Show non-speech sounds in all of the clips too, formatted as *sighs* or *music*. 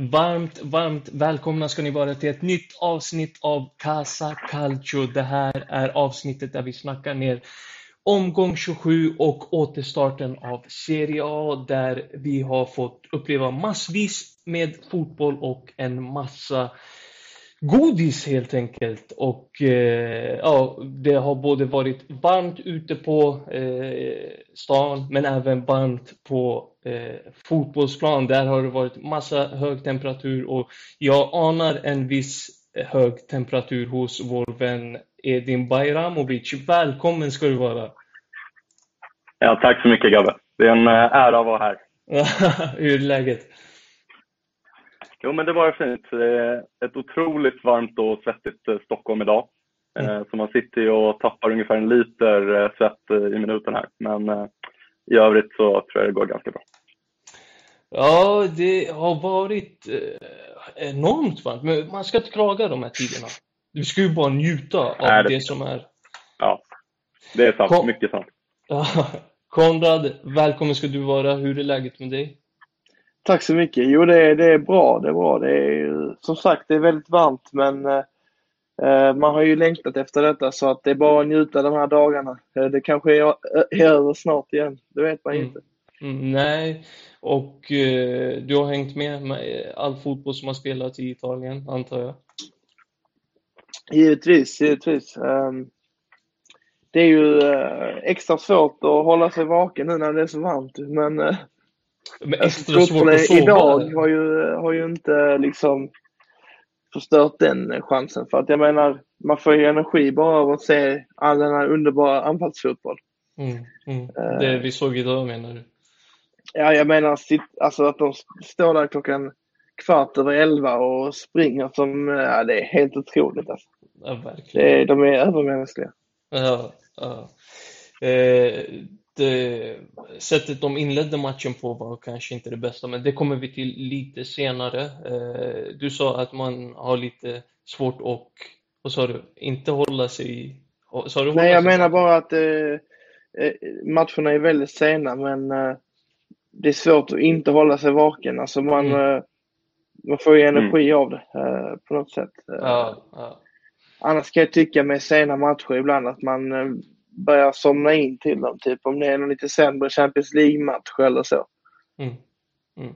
Varmt, varmt välkomna ska ni vara till ett nytt avsnitt av Casa Calcio. Det här är avsnittet där vi snackar ner omgång 27 och återstarten av Serie A där vi har fått uppleva massvis med fotboll och en massa godis helt enkelt. Och eh, ja, det har både varit varmt ute på eh, stan men även varmt på eh, fotbollsplan. Där har det varit massa hög temperatur och jag anar en viss hög temperatur hos vår vän Edin Bajramovic. Välkommen ska du vara! Ja, tack så mycket Gabbe. Det är en eh, ära att vara här. *laughs* Hur är läget? Jo, men det var fint. Ett otroligt varmt och svettigt eh, Stockholm idag. Mm. Så man sitter ju och tappar ungefär en liter svett i minuten här. Men i övrigt så tror jag det går ganska bra. Ja, det har varit enormt varmt. Men man ska inte klaga de här tiderna. Du ska ju bara njuta av Nej, det, det som är. Ja, det är sant. Kom... Mycket sant. *laughs* Konrad, välkommen ska du vara. Hur är läget med dig? Tack så mycket. Jo, det är, det är bra. Det är bra. Det är, som sagt, det är väldigt varmt, men eh, man har ju längtat efter detta så att det är bara att njuta de här dagarna. Eh, det kanske är, är över snart igen. Det vet man mm. inte. Mm, nej, och eh, du har hängt med med all fotboll som har spelats i Italien, antar jag? Givetvis, givetvis. Um, det är ju extra svårt att hålla sig vaken nu när det är så varmt. Men, men extra svårt att sova? Idag har ju, har ju inte liksom förstört den chansen. För att jag menar, man får ju energi bara av att se all den här underbara anfallsfotboll. Mm, mm. Det vi såg idag menar du? Ja, jag menar alltså att de står där klockan kvart över elva och springer som, ja det är helt otroligt alltså. Ja, verkligen. Det, de är övermänskliga. Ja, ja. Eh, sättet de inledde matchen på var kanske inte det bästa, men det kommer vi till lite senare. Eh, du sa att man har lite svårt att, vad sa du, inte hålla sig sa du Nej, jag menar bara att eh, eh, matcherna är väldigt sena, men eh, det är svårt att inte hålla sig vaken. Alltså man, mm. Eh, man får ju energi mm. av det eh, på något sätt. Ja, ja. Annars kan jag tycka med sena matcher ibland att man eh, börjar somna in till dem. Typ om det är någon lite sämre Champions League-match eller så. Mm. Mm.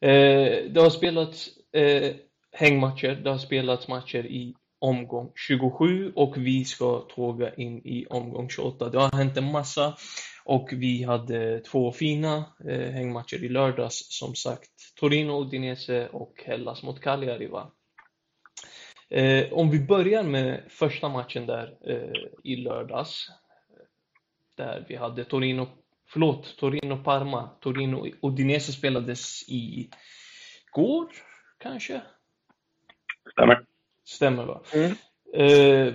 Eh, det har spelats eh, hängmatcher, det har spelats matcher i omgång 27 och vi ska tåga in i omgång 28. Det har hänt en massa och vi hade två fina eh, hängmatcher i lördags som sagt. Torino, Udinese och Hellas mot Cagliari va? Eh, om vi börjar med första matchen där eh, i lördags. Där vi hade Torino, förlåt, Torino-Parma. Torino-Udinese spelades i går, kanske? Stämmer. Stämmer va? Mm. Eh,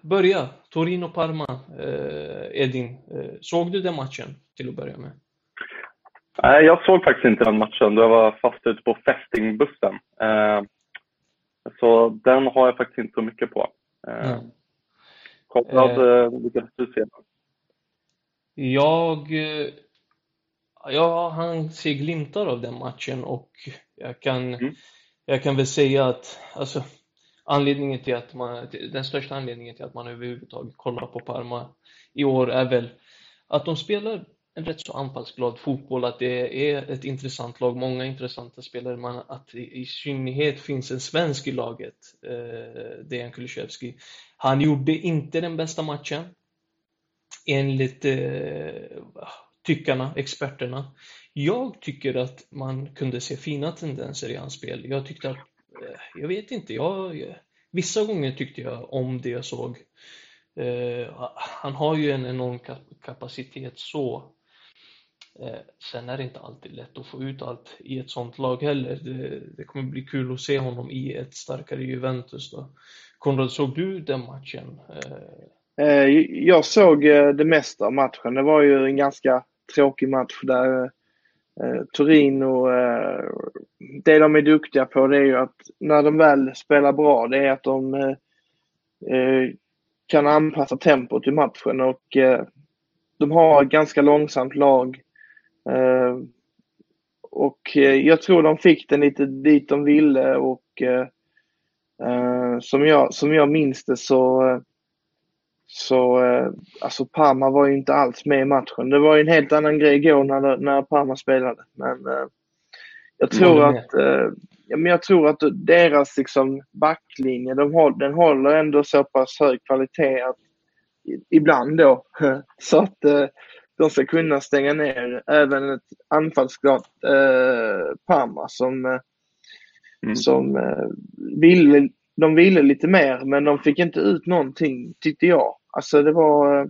börja, Torino-Parma, eh, Edin. Eh, såg du den matchen till att börja med? Nej, jag såg faktiskt inte den matchen. Jag var fast ute på fästingbussen. Eh, så den har jag faktiskt inte så mycket på. Mm. Konrad, eh, lyckades du se den? Jag, eh, jag han ser glimtar av den matchen och jag kan, mm. jag kan väl säga att alltså, anledningen till att man, den största anledningen till att man överhuvudtaget kollar på Parma i år är väl att de spelar en rätt så anfallsglad fotboll, att det är ett intressant lag, många intressanta spelare, men att i synnerhet finns en svensk i laget, eh, Dejan Kulusevski. Han gjorde inte den bästa matchen, enligt eh, tyckarna, experterna. Jag tycker att man kunde se fina tendenser i hans spel. Jag tyckte att, eh, jag vet inte, jag, vissa gånger tyckte jag om det jag såg. Uh, han har ju en enorm kapacitet så. Eh, sen är det inte alltid lätt att få ut allt i ett sånt lag heller. Det, det kommer bli kul att se honom i ett starkare Juventus då. Konrad, såg du den matchen? Eh, eh jag såg eh, det mesta av matchen. Det var ju en ganska tråkig match där eh, Torino, eh, det de är duktiga på det är ju att när de väl spelar bra, det är att de eh, eh kan anpassa tempot i matchen och eh, de har ett ganska långsamt lag och jag tror de fick den lite dit de ville och som, jag, som jag minns det så så alltså Parma var ju inte alls med i matchen. Det var ju en helt annan grej igår när, när Parma spelade. Men jag tror att ja, men jag tror att deras liksom, backlinje, de håll, den håller ändå så pass hög kvalitet att ibland då, *laughs* så att eh, de ska kunna stänga ner även ett anfallsklart eh, Parma som, eh, mm. som eh, ville, de ville lite mer men de fick inte ut någonting tyckte jag. Alltså det var, eh,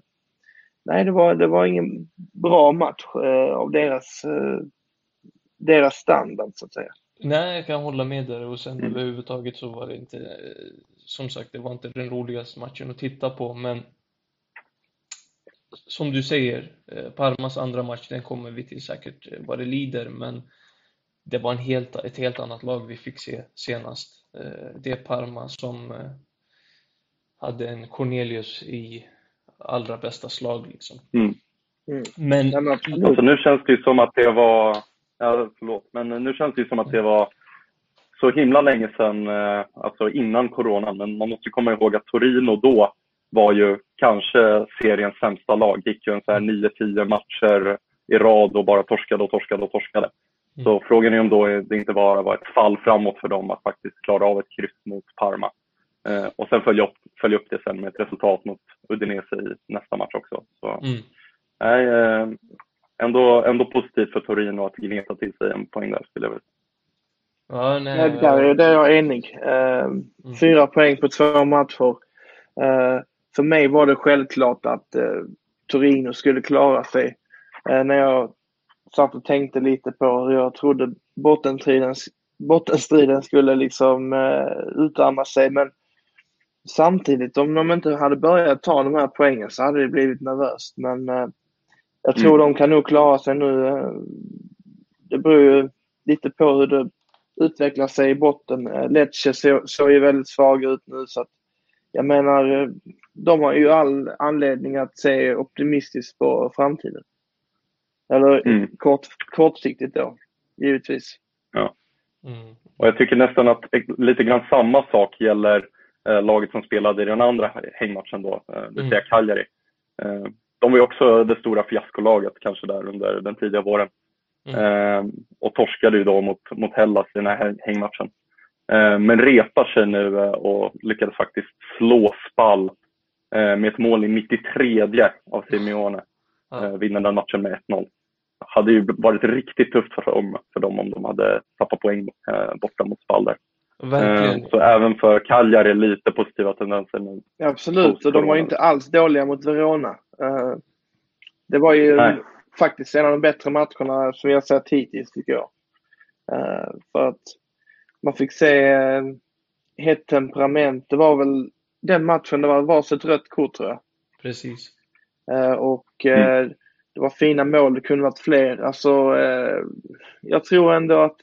nej det var, det var ingen bra match eh, av deras, eh, deras standard så att säga. Nej, jag kan hålla med där och sen mm. överhuvudtaget så var det inte, som sagt, det var inte den roligaste matchen att titta på, men som du säger, eh, Parmas andra match, den kommer vi till säkert eh, vad det lider, men det var en helt, ett helt annat lag vi fick se senast. Eh, det Parma som hade en Cornelius i allra bästa slag liksom. Mm. Mm. Men... Alltså, nu känns det ju som att det var Ja, förlåt. Men nu känns det ju som att det var så himla länge sedan, alltså innan corona, men man måste komma ihåg att Torino då var ju kanske seriens sämsta lag. Gick ju en så här 9-10 matcher i rad och bara torskade och torskade och torskade. Mm. Så frågan är om då det inte bara var ett fall framåt för dem att faktiskt klara av ett kryss mot Parma. Eh, och sen följa upp, följa upp det sen med ett resultat mot Udinese i nästa match också. Så, mm. nej, eh, ändå, ändå positivt för Torino att gneta till sig en poäng där skulle jag vilja Ja, nej, nej, där, är jag enig. Uh, mm. Fyra poäng på två matcher. Uh, för mig var det självklart att uh, Torino skulle klara sig. när jag satt och tänkte lite på hur jag trodde bottenstriden, bottenstriden skulle liksom uh, utarma sig. Men samtidigt, om de inte hade börjat ta de här poängen så hade det blivit nervöst. Men jag tror mm. de kan nog klara sig nu. Det beror ju lite på hur det utvecklar sig i botten. Lecce såg ju väldigt svaga ut nu så att jag menar, de har ju all anledning att se optimistiskt på framtiden. Eller mm. kort, kortsiktigt då, givetvis. Ja. Mm. Och jag tycker nästan att lite grann samma sak gäller eh, laget som spelade i den andra hängmatchen då, eh, det vill säga mm. Cagliari. Eh, de var ju också det stora fiaskolaget kanske där under den tidiga våren. Mm. Eh, och torskade ju då mot, mot Hellas i den här hängmatchen. Eh, men repar sig nu eh, och lyckades faktiskt slå Spall eh, med ett mål i 93 av Simeone. Mm. vinner den matchen med 1-0. Hade ju varit riktigt tufft för dem, för dem om de hade tappat poäng borta mot Spall där. Verkligen. Så även för Cagliari lite positiva tendenser nu. Absolut, och de var inte alls dåliga mot Verona. Det var ju Nej. faktiskt en av de bättre matcherna som vi har sett hittills tycker jag. För att man fick se eh, hett temperament. Det var väl den matchen det var varsitt rött kort tror jag. Precis. Och mm. det var fina mål, det kunde varit fler. Alltså, jag tror ändå att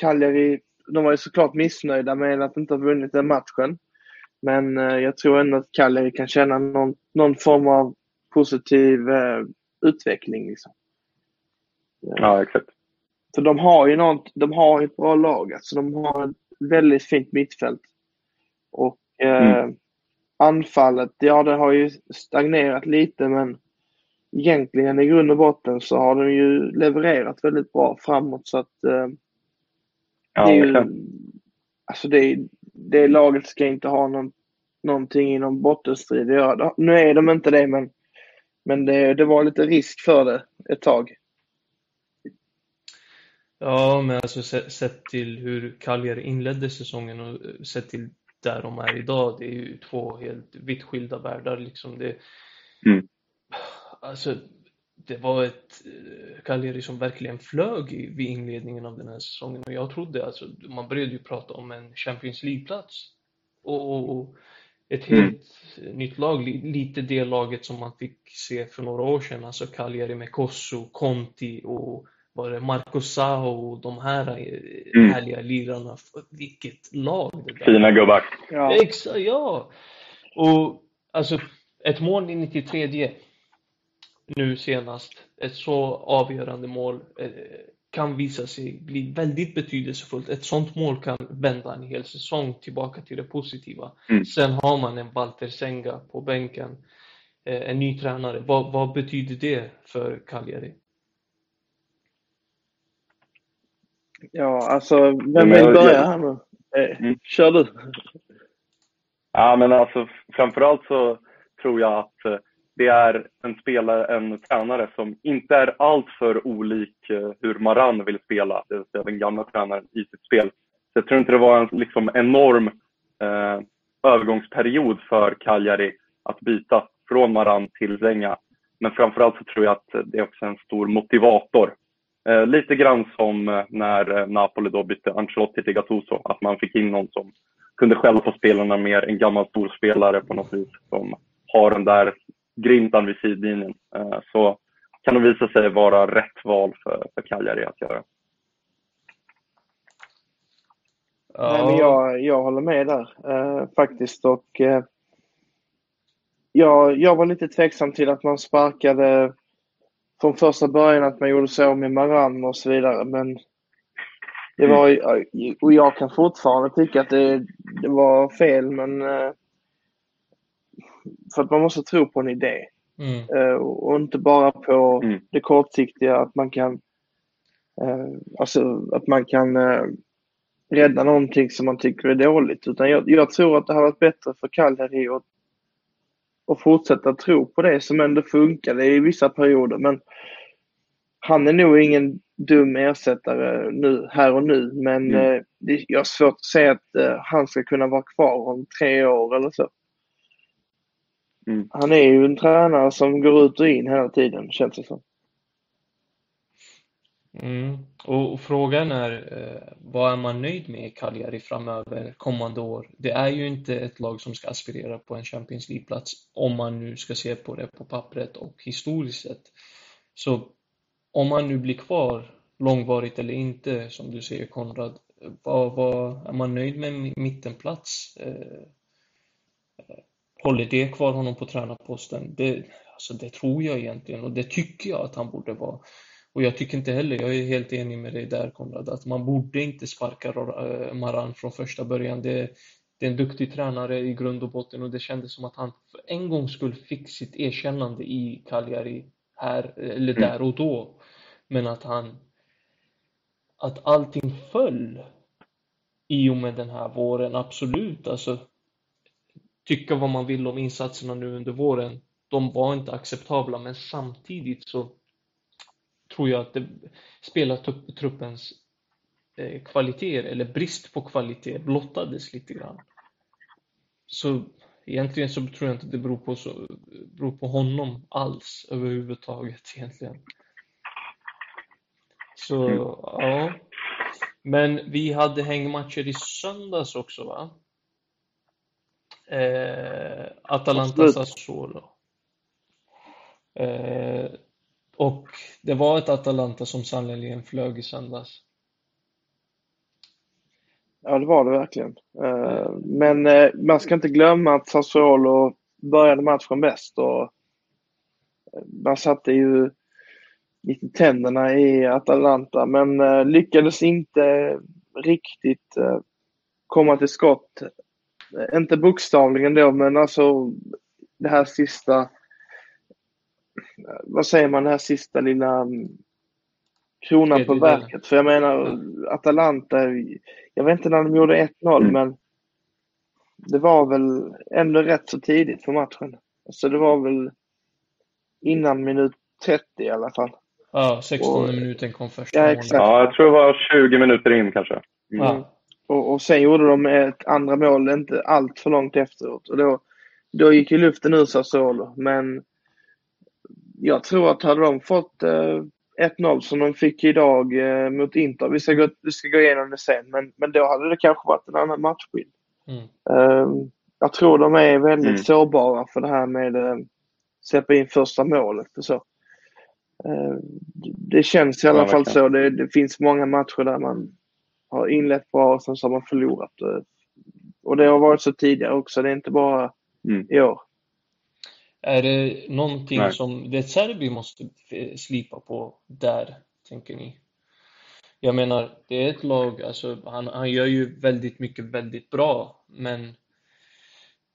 Cagliari, de var ju såklart missnöjda med att inte ha vunnit den matchen. Men jag tror ändå att Cagliari kan känna någon, någon form av positiv eh, utveckling. Liksom. Ja, exakt. Så de har ju något, de har ett bra lag. Alltså de har ett väldigt fint mittfält. Och eh, mm. anfallet, ja det har ju stagnerat lite men egentligen i grund och botten så har de ju levererat väldigt bra framåt så att eh, ja, det är ju, alltså det, det laget ska inte ha någon, någonting i någon bottenstrid. Ja, nu är de inte det men men det, det var lite risk för det ett tag. Ja, men alltså sett till hur Cagliari inledde säsongen och sett till där de är idag, det är ju två helt vitt skilda världar liksom. Det, mm. Alltså, det var ett eh, Cagliari som verkligen flög vid inledningen av den här säsongen och jag trodde, alltså, man började ju prata om en Champions League-plats. Och, och, och, ett mm. helt mm. nytt lag, lite det laget som man fick se för några år sedan, alltså Cagliari med Kosso, Conti och var det Marco Sao och de här eh, mm. härliga lirarna. Vilket lag det där. Fina gubbar. Ja. Exakt, ja. Och alltså ett mål i 93 nu senast, ett så avgörande mål. Eh, kan visa sig bli väldigt betydelsefullt. Ett sånt mål kan vända en hel säsong tillbaka till det positiva. Mm. Sen har man en Walter Senga på bänken, eh, en ny tränare. Vad, vad betyder det för Cagliari? Ja, alltså, vem vill börja här nu? Eh, mm. Kör du. Ja, men alltså framförallt så tror jag att eh, det är en spelare, en tränare som inte är alltför olik eh, hur Maran vill spela, det vill säga den gamla tränaren i sitt spel. Så jag tror inte det var en liksom, enorm eh, övergångsperiod för Cagliari att byta från Maran till Zenga. Men framförallt så tror jag att det är också en stor motivator. Eh, lite grann som eh, när eh, Napoli då bytte Ancelotti till Gattuso, att man fick in någon som kunde skälla på spelarna mer, en gammal storspelare på något vis som har den där grintan vid sidlinjen. Eh, så kan det visa sig vara rätt val för, för Cagliari att göra. Ja. Nej, men jag, jag håller med där eh, faktiskt. Och, eh, jag, jag var lite tveksam till att man sparkade från första början att man gjorde så med Maran och så vidare. Men det var, och jag kan fortfarande tycka att det, det var fel, men eh, för att man måste tro på en idé. Mm. Uh, och inte bara på mm. det kortsiktiga, att man kan uh, alltså att man kan rädda någonting som man tycker är dåligt. Utan jag, jag tror att det hade varit bättre för Cagliari att, att fortsätta tro på det som ändå funkade i vissa perioder. Men han är nog ingen dum ersättare nu, här och nu, men mm. det, jag har svårt att säga att han ska kunna vara kvar om tre år eller så. Mm. Han är ju en tränare som går ut och in hela tiden, känns det som. Mm. Och frågan är, eh, vad är man nöjd med i Cagliari framöver, kommande år? Det är ju inte ett lag som ska aspirera på en Champions League-plats, om man nu ska se på det på pappret och historiskt sett. Så om man nu blir kvar, långvarigt eller inte, som du säger Konrad, vad, vad, är man nöjd med mittenplats? Eh, Håller det kvar honom på tränarposten? Det, alltså det tror jag egentligen och det tycker jag att han borde vara. Och jag tycker inte heller, jag är helt enig med dig där Konrad, att man borde inte sparka eh, Maran från första början. Det, det är en duktig tränare i grund och botten och det kändes som att han för en gång skulle fick sitt erkännande i Cagliari här, eller där och då. Men att han, att allting föll i och med den här våren, absolut. Alltså, tycka vad man vill om insatserna nu under våren. De var inte acceptabla, men samtidigt så tror jag att det spelar truppens eh, kvaliteter, eller brist på kvalitet, blottades lite grann. Så egentligen så tror jag inte det beror på, så, beror på honom alls överhuvudtaget egentligen. Så, mm. ja. Men vi hade hängmatcher i söndags också va? Eh, Atalanta Sassuolo. Eh, och det var ett Atalanta som sannerligen flög i söndags. Ja, det var det verkligen. Eh, men eh, man ska inte glömma att Sassuolo började matchen bäst och eh, man satte ju lite tänderna i Atalanta men lyckades inte riktigt komma till skott inte bokstavligen då, men alltså det här sista, vad säger man, det här sista lilla mm, kronan på verket. För jag menar, Atalanta, jag vet inte när de gjorde 1-0, mm. men det var väl ändå rätt så tidigt för matchen. Alltså det var väl innan minut 30 i alla fall. Ja, 16 och, minuten kom först. Ja, exakt. Ja, jag tror det var 20 minuter in kanske. Mm. Ja. Och, och sen gjorde de ett andra mål inte allt för långt efteråt. Och då, då gick ju luften ur Sassuolo. Men jag tror att hade de fått eh, 1-0 som de fick idag eh, mot Inter, vi ska, gå, vi ska gå igenom det sen, men, men då hade det kanske varit en annan matchbild. Mm. Eh, jag tror de är väldigt mm. sårbara för det här med att eh, släppa in första målet och så. Eh, det känns i alla ja, fall så. Det, det, finns många matcher där man har inlett bra och sen så har man förlorat. Eh, och det har varit så tidigare också, det är inte bara mm. i år. Är det någonting Nej. som De Serbi måste slipa på där, tänker ni? jag menar, det är ett lag, alltså han, han gör ju väldigt mycket väldigt bra, men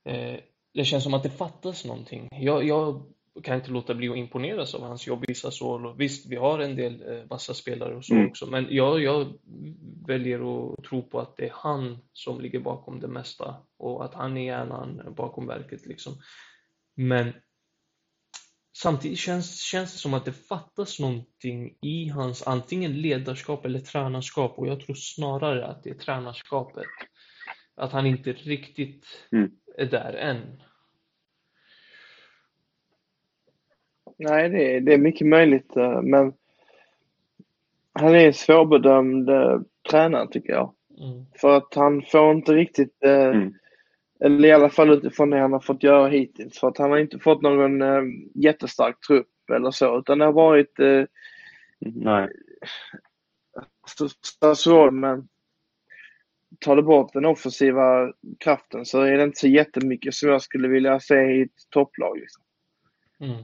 eh, det känns som att det fattas någonting. Jag, jag kan inte låta bli att imponeras av hans jobb i Sassuolo. Visst, vi har en del eh, vassa spelare och så mm. också, men jag, jag väljer att tro på att det är han som ligger bakom det mesta och att han är hjärnan bakom verket liksom. Men samtidigt känns, känns det som att det fattas någonting i hans antingen ledarskap eller tränarskap och jag tror snarare att det är tränarskapet. Att han inte riktigt mm. är där än. Nej, det är, det är mycket möjligt, eh, men han är en svårbedömd uh, tränare tycker jag. Mm. För att han får inte riktigt, uh, mm. Eller i alla fall utifrån det han har fått göra hittills, för att han har inte fått någon uh, jättestark trupp eller så, utan det har varit uh, Nej. Statsråd, men tar du bort den offensiva kraften så är det inte så jättemycket som jag skulle vilja se i ett topplag. Liksom. Mm.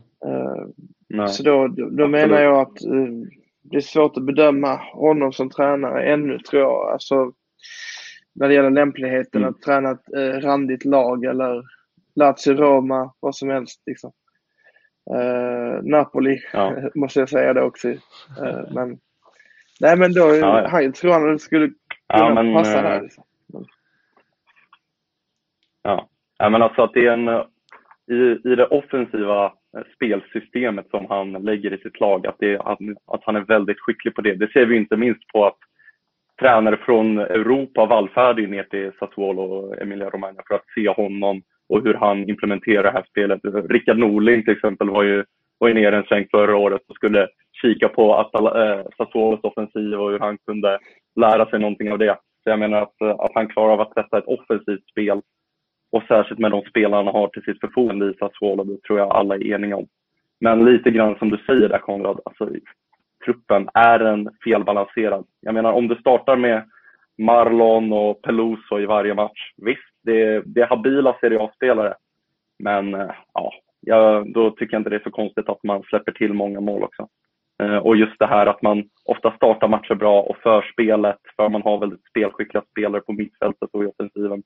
Uh, så då, då, då menar jag att uh, det är svårt att bedöma honom som tränare ännu tror jag. Alltså, när det gäller lämpligheten mm. att träna ett uh, randigt lag eller Lazio, Roma, vad som helst. Liksom. Napoli ja. *laughs* måste jag säga det också. men, nej men då, ja. han, tror han skulle kunna ja, men, passa där. Liksom. Ja. ja, men alltså att det är en i, i det offensiva spelsystemet som han lägger i sitt lag, att, det, att, att han är väldigt skicklig på det. Det ser vi inte minst på att tränare från Europa vallfärdar ner till Sassuolo och Emilia Romagna för att se honom och hur han implementerar det här spelet. Rickard Norling till exempel var ju, var ju nere en sväng förra året och skulle kika på Atala, eh, Sassuolos offensiv och hur han kunde lära sig någonting av det. Så jag menar att, eh, att han klarar av att sätta ett offensivt spel och särskilt med de spelarna han har till sitt förfogande i Sassuolo, det tror jag alla är eniga om. Men lite grann som du säger där Konrad, alltså, truppen, är den felbalanserad? Jag menar om du startar med Marlon och Peluso i varje match, visst, det är, det är habila Serie A-spelare. Men eh, ja, jag, då tycker jag inte det är så konstigt att man släpper till många mål också. Eh, och just det här att man ofta startar matcher bra och för spelet för man har väldigt spelskickliga spelare på mittfältet och i offensiven.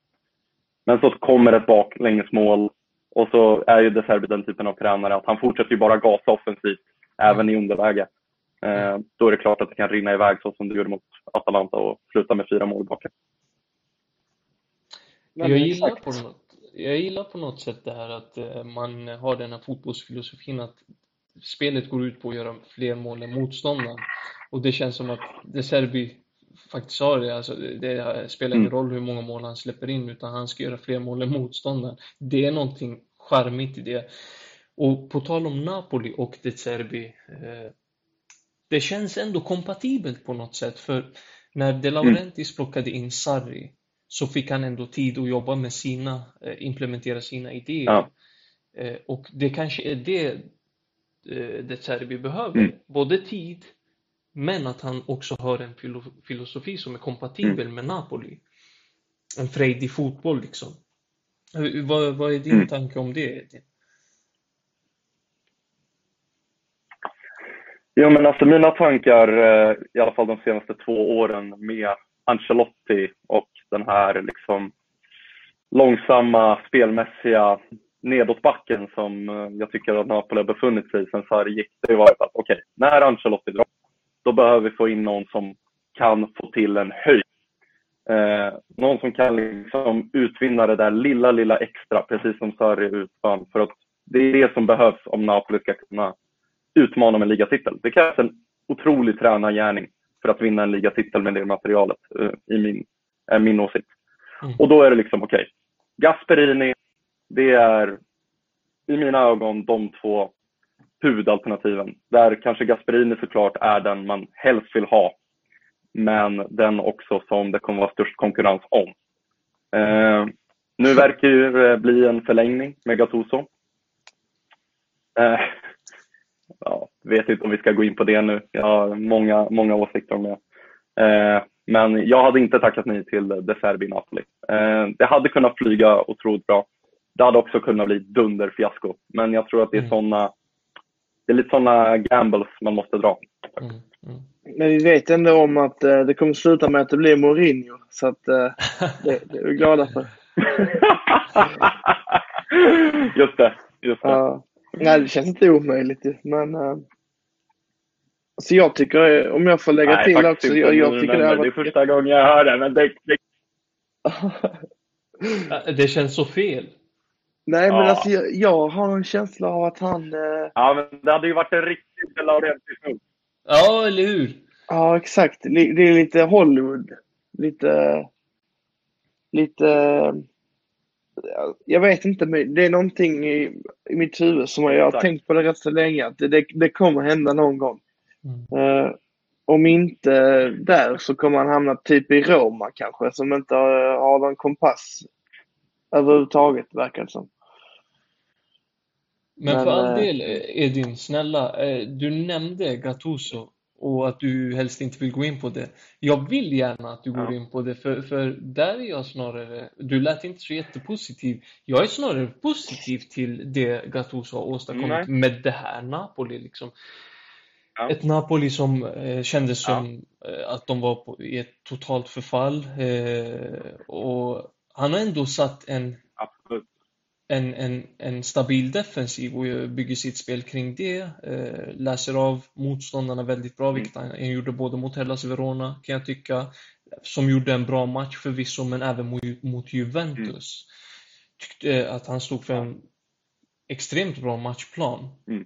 Men så kommer ett baklängesmål och så är ju De Serbi den typen av tränare att han fortsätter ju bara gasa offensivt, även i underläge. Eh, då är det klart att det kan rinna iväg så som det gjorde mot Atalanta och sluta med fyra mål bak. Jag gillar, på något, jag gillar på något sätt det här att eh, man har den här fotbollsfilosofin att spelet går ut på att göra fler mål än motståndaren. Och det känns som att De Serbi faktiskt sa det, alltså, det spelar ingen mm. roll hur många mål han släpper in utan han ska göra fler mål än motståndaren. Det är någonting charmigt i det. Och på tal om Napoli och De Serbi, eh, det känns ändå kompatibelt på något sätt för när De Laurentiis plockade in Sarri så fick han ändå tid att jobba med sina, eh, implementera sina idéer. Ja. Eh, och det kanske är det eh, De Serbi behöver, mm. både tid men att han också har en filosofi som är kompatibel mm. med Napoli. En frejdig fotboll liksom. Vad, vad är din mm. tanke om det? Jo, men alltså mina tankar, eh, i alla fall de senaste två åren med Ancelotti och den här liksom långsamma spelmässiga nedåtbacken som eh, jag tycker att Napoli har befunnit sig i sen Sarri gick. Det har varit att okej, okay, när Ancelotti drar då behöver vi få in någon som kan få till en höjd. Eh, någon som kan liksom utvinna det där lilla, lilla extra, precis som Sarri utvann. För att det är det som behövs om Napoli ska kunna utmana om en ligatitel. Det krävs en otrolig tränargärning för att vinna en ligatitel med det materialet, eh, i min, är min åsikt. Mm. Och då är det liksom, okej, okay, Gasperini, det är i mina ögon de två huvudalternativen. Där kanske Gasperini såklart är den man helst vill ha. Men den också som det kommer vara störst konkurrens om. Eh, nu verkar det bli en förlängning med Gattuso. Eh, ja, vet inte om vi ska gå in på det nu. Jag har många, många åsikter om det. Eh, men jag hade inte tackat nej till De Serbi Napoli. Eh, det hade kunnat flyga otroligt bra. Det hade också kunnat bli dunderfiasko. Men jag tror att det är mm. sådana det är lite sådana gambles man måste dra. Mm, mm. men vi vet ändå om att uh, det kommer sluta med att det blir Mourinho. Så att uh, det, det är vi glada för. *laughs* just det. Just det. Uh, nej, det känns inte omöjligt men uh, alltså jag tycker, om jag får lägga nej, till också, jag, jag tycker det är... Det är första gången jag hör det, men det... Det, *laughs* det känns så fel. Nej, men ja. alltså jag, jag, har en känsla av att han... Eh... Ja, men det hade ju varit en riktig De Laurentiis Ja, eller hur? Ja, exakt. Det är lite Hollywood. Lite... Lite... Jag vet inte, men det är någonting i, i mitt huvud som jag har tänkt på det rätt så länge. Att det, det, det kommer hända någon gång. Mm. Uh, om inte där så kommer han hamna typ i Roma kanske, som inte har, har någon kompass överhuvudtaget, verkar det som. Men, Men för all del, Edin, snälla, du nämnde Gattuso och att du helst inte vill gå in på det. Jag vill gärna att du går in på det, för, för där är jag snarare, du lät inte så jättepositiv. Jag är snarare positiv till det Gattuso har åstadkommit Nej. med det här Napoli. Liksom. Ja. Ett Napoli som eh, kändes som ja. eh, att de var på, i ett totalt förfall. Eh, och han har ändå satt en en, en, en stabil defensiv och bygger sitt spel kring det. Eh, läser av motståndarna väldigt bra, vilket mm. han gjorde både mot Hellas Verona, kan jag tycka. Som gjorde en bra match förvisso, men även mot, mot Juventus. Mm. Tyckte att han stod för en extremt bra matchplan. Mm.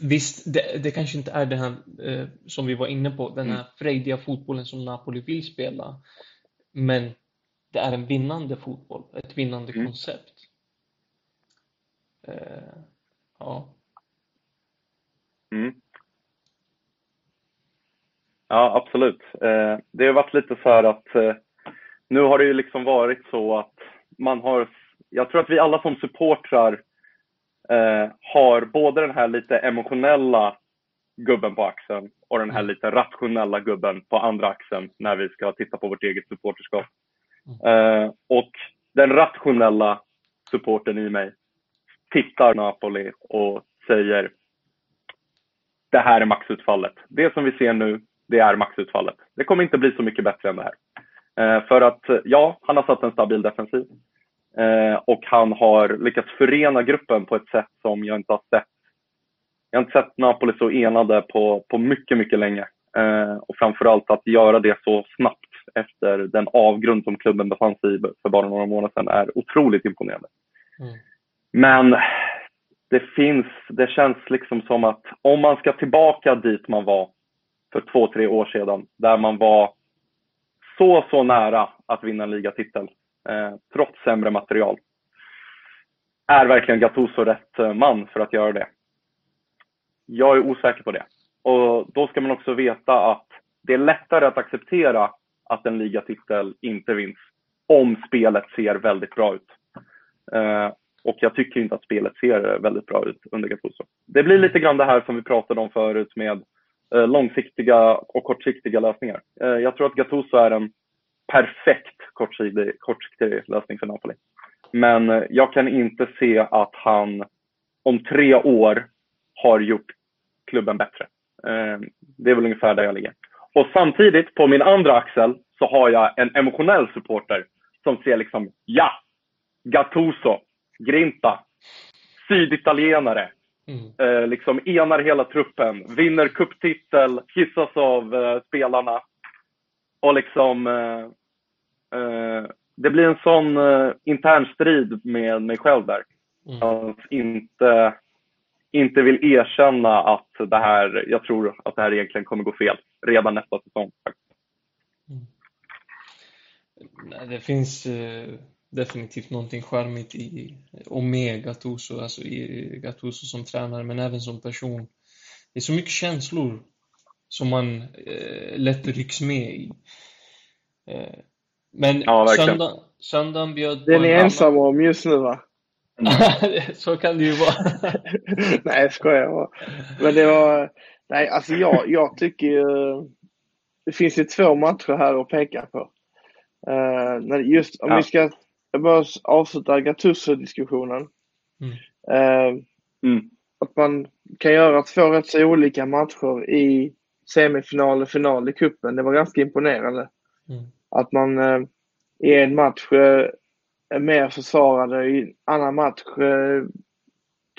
Visst, det, det, kanske inte är det här eh, som vi var inne på, den här mm. frejdiga fotbollen som Napoli vill spela. Men det är en vinnande fotboll, ett vinnande mm. koncept. Eh, ja. Mm. Ja, absolut. Eh, det har varit lite så här att eh, nu har det ju liksom varit så att man har, jag tror att vi alla som supportrar har både den här lite emotionella gubben på axeln och den här mm. lite rationella gubben på andra axeln när vi ska titta på vårt eget supporterskap. Mm. och den rationella supporten i mig tittar Napoli och säger det här är maxutfallet. Det som vi ser nu, det är maxutfallet. Det kommer inte bli så mycket bättre än det här. Eh, för att eh, ja, han har satt en stabil defensiv eh, och han har lyckats förena gruppen på ett sätt som jag inte har sett. Jag har inte sett Napoli så enade på, på mycket, mycket länge. Eh, och framförallt att göra det så snabbt efter den avgrund som klubben befann sig i för bara några månader sedan är otroligt imponerande. Mm. Men det finns, det känns liksom som att om man ska tillbaka dit man var för två, tre år sedan, där man var så, så nära att vinna en ligatitel, eh, trots sämre material. Är verkligen Gattuso rätt eh, man för att göra det? Jag är osäker på det. Och då ska man också veta att det är lättare att acceptera att en ligatitel inte vinns om spelet ser väldigt bra ut. Eh, och jag tycker inte att spelet ser eh, väldigt bra ut under Gattuso. Det blir lite grann det här som vi pratade om förut med eh, långsiktiga och kortsiktiga lösningar. Eh, jag tror att Gattuso är en perfekt kortsiktig, kortsiktig lösning för Napoli. Men eh, jag kan inte se att han om tre år har gjort klubben bättre. Eh, det är väl ungefär där jag ligger. Och samtidigt, på min andra axel, så har jag en emotionell supporter som ser liksom, ja, Gattuso, Grinta, syditalienare. Mm. Eh, liksom enar hela truppen, vinner kupptitel, hissas av eh, spelarna. Och liksom... Eh, eh det blir en sån eh, intern strid med mig själv där. Mm. Att inte, inte vill erkänna att det här, jag tror att det här egentligen kommer gå fel redan nästa säsong. Mm. Det finns eh, definitivt någonting charmigt i och med Gattuso, alltså i Gattuso som tränare, men även som person. Det är så mycket känslor som man eh, lätt rycks med i. Eh, men ja, söndag, söndagen bjöd på Den är ensam om just nu va? *laughs* så kan det ju vara. *laughs* nej, jag skojar bara. Men det var, nej alltså jag, jag tycker ju, det finns ju två matcher här att peka på. Uh, just om ja. vi ska jag bara avsluta Gattuso-diskussionen. Mm. Eh, mm. Att man kan göra två rätt så olika matcher i semifinal och final i kuppen. Det var ganska imponerande. Mm. Att man eh, i en match eh, är mer försvarade, i en annan match eh,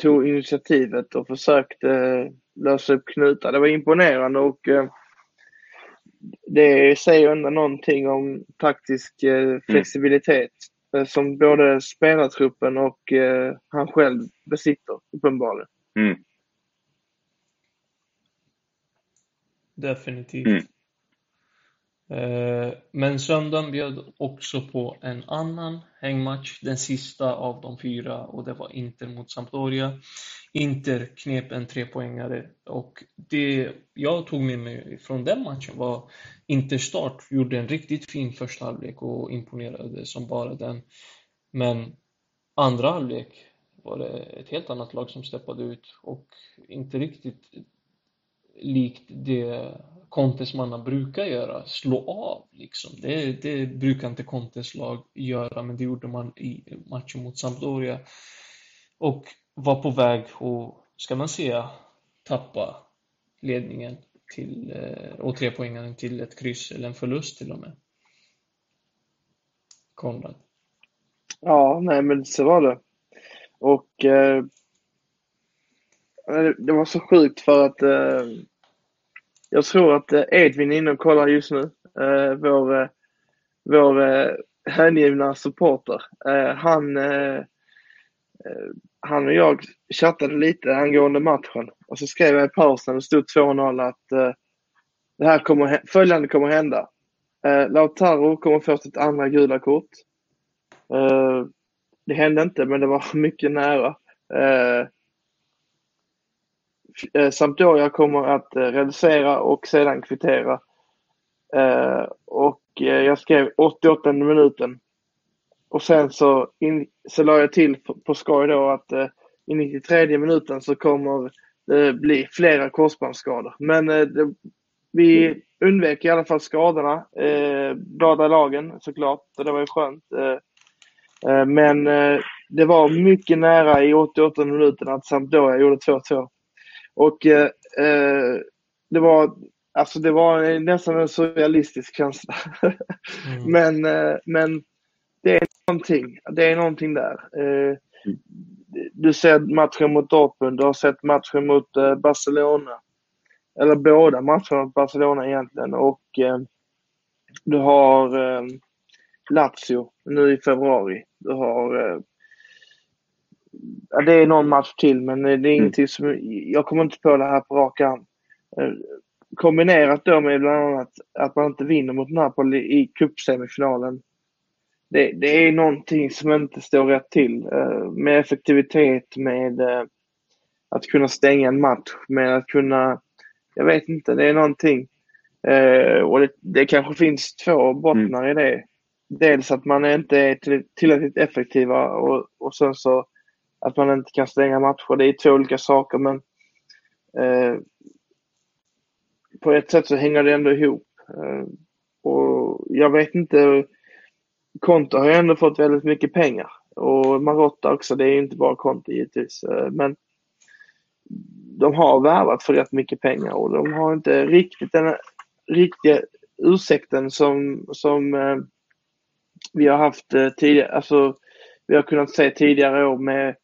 tog initiativet och försökte eh, lösa upp knutar. Det var imponerande och eh, det säger ändå någonting om taktisk Mm. flexibilitet som både spelartruppen och eh, han själv besitter uppenbarligen. Mm. Definitivt. Mm. Eh, Men söndagen bjöd också på en annan hängmatch, den sista av de fyra, och det var Inter mot Sampdoria. Inter knep en trepoängare och det jag tog med mig från den matchen var Interstart gjorde en riktigt fin första halvlek och imponerade som bara den. Men andra halvlek var det ett helt annat lag som steppade ut och inte riktigt likt det Contes manna brukar göra, slå av liksom. Det, det brukar inte Contes lag göra, men det gjorde man i matchen mot Sampdoria. Och var på väg att, ska man säga, tappa ledningen till, eh, och tre poängen till ett kryss eller en förlust till och med. Konrad. Ja, nej men så var det. Och eh, eh det var så sjukt för att eh, jag tror att eh, Edvin är inne och kollar just nu. Eh, vår vår eh, hängivna supporter. Eh, han, eh, han och jag chattade lite angående matchen och så skrev jag i pausen, det stod 2-0 att eh, det här kommer, följande kommer hända. Eh, Lautaro kommer få sitt andra gula kort. Eh, det hände inte, men det var *laughs* mycket nära. Eh, eh, Sampdoria kommer att eh, reducera och sedan kvittera. Eh, och jag skrev 88 minuten. Och sen så, in, så la jag till på, på skoj då att eh, i 93 minuten så kommer det bli flera korsbandsskador. Men eh, det, vi undvek i alla fall skadorna, eh, båda lagen såklart. Så det var ju skönt. Eh, eh, men eh, det var mycket nära i 88 minuten att Sampdoria gjorde 2-2. Och eh, eh, det var Alltså det var nästan en surrealistisk känsla. *laughs* Mm. men, eh, men det är någonting. Det är någonting där. Eh, Du ser matchen mot Dortmund, du har sett matchen mot eh, Barcelona. Eller båda matcherna mot Barcelona egentligen. Och eh, du har eh, Lazio nu i februari. Du har eh, Ja, det är någon match till, men det är ingenting som... Jag kommer inte på det här på rak arm. Eh, Kombinerat då med bland annat att man inte vinner mot Napoli i cupsemifinalen. Det, det är någonting som inte står rätt till. eh, Med effektivitet, med eh, att kunna stänga en match, med att kunna... Jag vet inte, det är någonting. Eh, Och det, det kanske finns två bottnar i det. Dels att man inte är till- tillräckligt effektiva och, och sen så att man inte kan stänga matcher. Det är två olika saker men eh, på ett sätt så hänger det ändå ihop. Eh, och jag vet inte, Conte har ju ändå fått väldigt mycket pengar. Och Marotta också, det är ju inte bara Conte givetvis. Eh, men de har värvat för rätt mycket pengar och de har inte riktigt den riktiga ursäkten som, som eh, vi har haft eh, tidigare. Alltså, vi har kunnat se tidigare år med,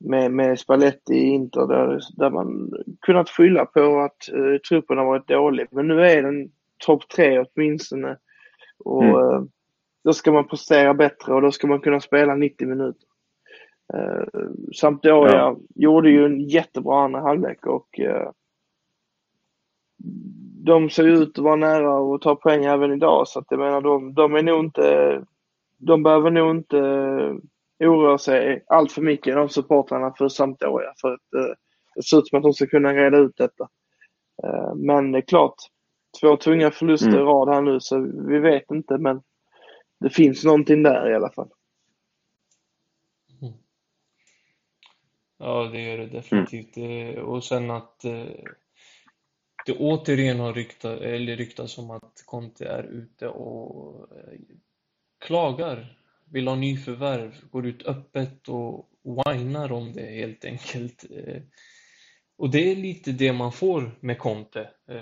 med, med Spalletti i Inter där, där man kunnat skylla på att eh, truppen har varit dålig. Men nu är den topp tre åtminstone. Och Mm. Då ska man prestera bättre och då ska man kunna spela 90 minuter. Eh, Sampdoria Ja. gjorde ju en jättebra andra halvlek och eh, de ser ut att vara nära att ta poäng även idag så att jag menar de, de är nog inte de behöver nog inte eh, oroa sig allt för mycket de supportrarna för Sampdoria för att eh, det ser ut som att de ska kunna reda ut detta. Eh, men det är klart, två tunga förluster Mm. i rad här nu så vi vet inte men det finns någonting där i alla fall. Ja, det gör det definitivt. Det- Och sen att eh, det återigen har ryktat, eller ryktats om att Conte är ute och eh, klagar, vill ha nyförvärv, går ut öppet och whinar om det helt enkelt. Eh, Och det är lite det man får med Conte. Eh,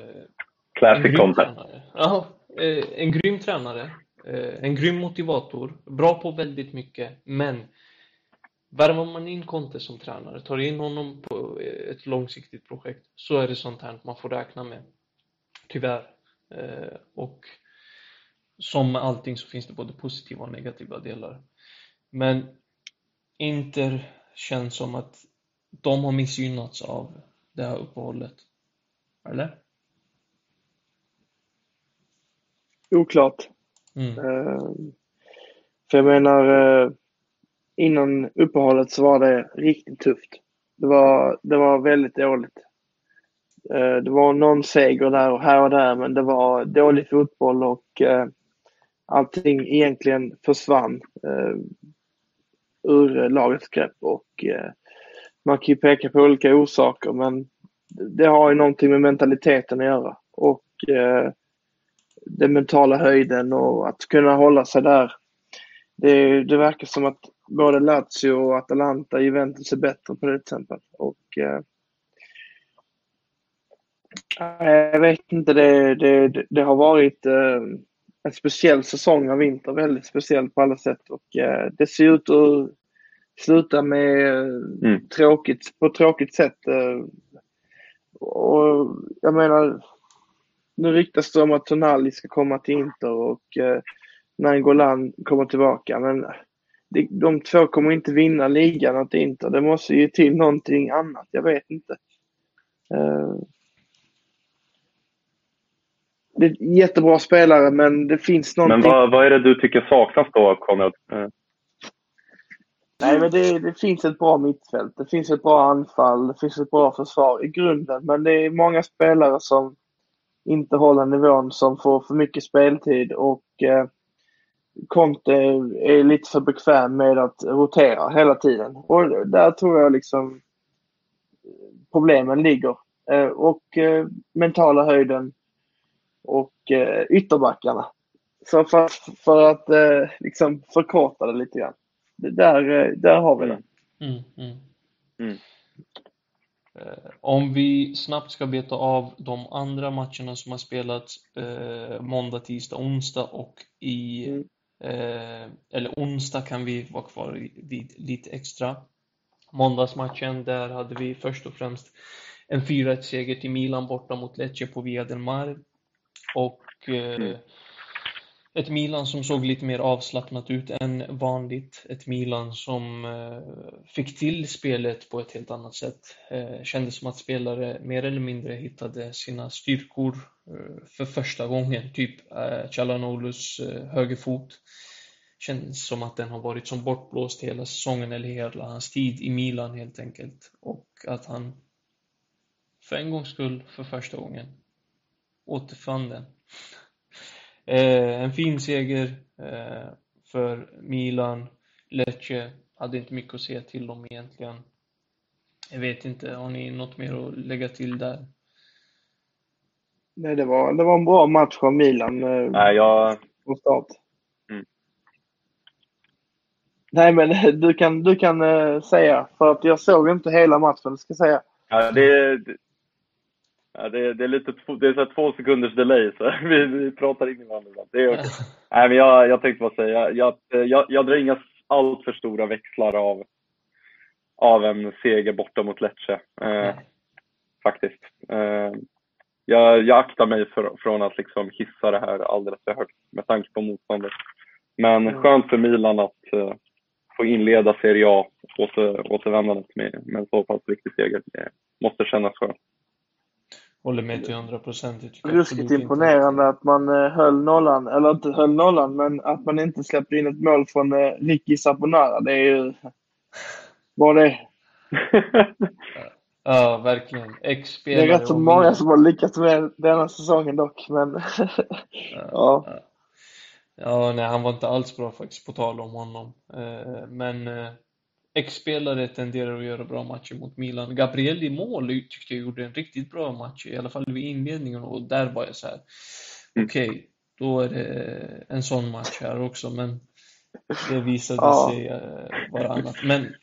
Classic content. Ja, eh, en grym tränare. Eh, en grym motivator. Bra på väldigt mycket. Men värvar man in Conte som tränare, tar in honom på eh, ett långsiktigt projekt, så är det sånt här man får räkna med. Tyvärr. Eh, och som med allting så finns det både positiva och negativa delar. Men Inter känns som att de har missgynnats av det här uppehållet. Eller? Oklart. Mm. Uh, för jag menar, uh, innan uppehållet så var det riktigt tufft. Det var, det var väldigt dåligt. Uh, det var någon seger där och här och där, men det var dålig fotboll och eh, allting egentligen försvann ehm, ur lagets grepp och eh, man kan ju peka på olika orsaker men det har ju någonting med mentaliteten att göra och eh, den mentala höjden och att kunna hålla sig där. Det, det verkar som att både Lazio och Atalanta, Juventus är bättre på det till exempel. Och, eh, jag vet inte, det, det, det har varit eh, en speciell säsong av vinter, väldigt speciell på alla sätt och eh, det ser ut att sluta med mm. tråkigt, på ett tråkigt sätt. Eh, och jag menar, nu ryktas det om att Tonali ska komma till Inter och eh, Nangolan kommer tillbaka. Men de, de två kommer inte vinna ligan åt Inter. Det måste ju till någonting annat. Jag vet inte. Eh, det är jättebra spelare men det finns någonting. Men vad, vad är det du tycker saknas då, Konrad? Eh. Nej, men det, det, finns ett bra mittfält. Det finns ett bra anfall. Det finns ett bra försvar i grunden. Men det är många spelare som inte håller nivån, som får för mycket speltid och eh, Conte är lite för bekväm med att rotera hela tiden. Och där tror jag liksom problemen ligger. Eh, och eh, mentala höjden och eh, ytterbackarna. Så för, för att eh, liksom förkorta det lite grann där, eh, där har vi den. Mm, mm. Mm. Eh, om vi snabbt ska beta av de andra matcherna som har spelats eh, måndag, tisdag, onsdag och i mm. eh, eller onsdag kan vi vara kvar vid lite extra. Måndagsmatchen, där hade vi först och främst en 4-1 seger till Milan borta mot Lecce på Via del Mar. Och eh, mm. Ett Milan som såg lite mer avslappnat ut än vanligt. Ett Milan som eh, fick till spelet på ett helt annat sätt. Eh, kändes som att spelare mer eller mindre hittade sina styrkor eh, för första gången. Typ Chalanolus högerfot. Känns som att den har varit som bortblåst hela säsongen eller hela hans tid i Milan helt enkelt. Och att han för en gångs skull, för första gången, återfann den. Eh, en fin seger eh, för Milan. Lecce hade inte mycket att säga till om egentligen. Jag vet inte, har ni något mer att lägga till där? Nej, det var, det var en bra match av Milan. Eh, Nej, jag... På start. Mm. Nej, men du kan, du kan uh, säga, för att jag såg inte hela matchen, ska jag säga. Ja, det, Ja, det, det, är lite det är så två sekunders delay, så *laughs* vi, vi pratar in i varandra. Det är okay. *laughs* Nej, men jag, jag tänkte bara säga, jag, jag, jag drar inga allt för stora växlar av, av en seger borta mot Lecce. Eh, faktiskt. Eh, jag, jag aktar mig för, från att liksom hissa det här alldeles för högt med tanke på motståndet. Men mm. skönt för Milan att eh, få inleda Serie A, åter, återvändandet med, med en så pass viktig seger. Det måste kännas skönt. Håller med till 100 procent. Ruskigt imponerande att man eh, höll nollan, eller inte höll nollan, men att man inte släppte in ett mål från eh, Ricky Saponara. Det är ju bara det. *laughs* ja, verkligen. ex Det är rätt så många som har lyckats med denna säsongen dock, men *laughs* ja. ja. Ja, nej, han var inte alls bra faktiskt, på tal om honom. Eh, men Ex-spelare tenderar att göra bra matcher mot Milan. Gabriel i mål tyckte jag gjorde en riktigt bra match, i alla fall vid inledningen och där var jag så här. Mm. okej, okay, då är det en sån match här också, men det visade ja. sig eh, vara annat. Men,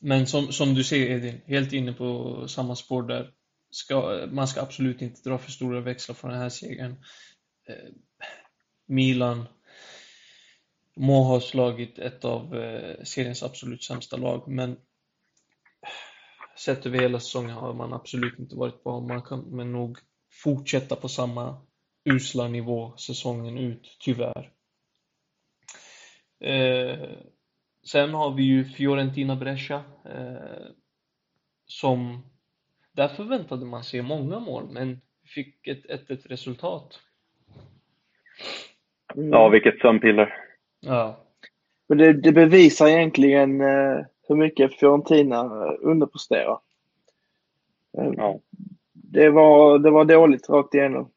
men som, som du ser Edin, helt inne på samma spår där. ska, man ska absolut inte dra för stora växlar från den här segern. Eh, Milan må ha slagit ett av eh, seriens absolut sämsta lag, men sett över hela säsongen har man absolut inte varit bra. Man kommer nog fortsätta på samma usla nivå säsongen ut, tyvärr. Eh, sen har vi ju Fiorentina Brescia eh, som där förväntade man sig många mål, men fick ett 1-1 resultat. Mm. Ja, vilket sömnpiller. Ja. Men det, det bevisar egentligen eh, hur mycket Fiorentina underpresterar. Eh, ja. Det, var, det var dåligt rakt igenom.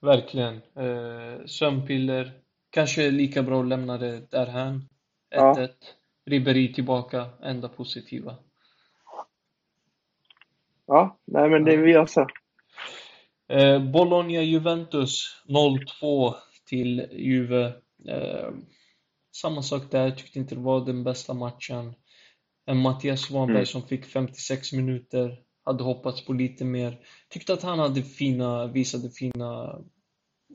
Verkligen. Eh, sömnpiller. Kanske lika bra att lämna det därhän. 1-1. Ja. Ribéry tillbaka, enda positiva. Ja, nej men det vi gör så. Eh, Bologna-Juventus 0-2 till Juve. Eh, samma sak där, tyckte inte det var den bästa matchen. En Mattias Svanberg mm. som fick 56 minuter, hade hoppats på lite mer. Tyckte att han hade fina, visade fina,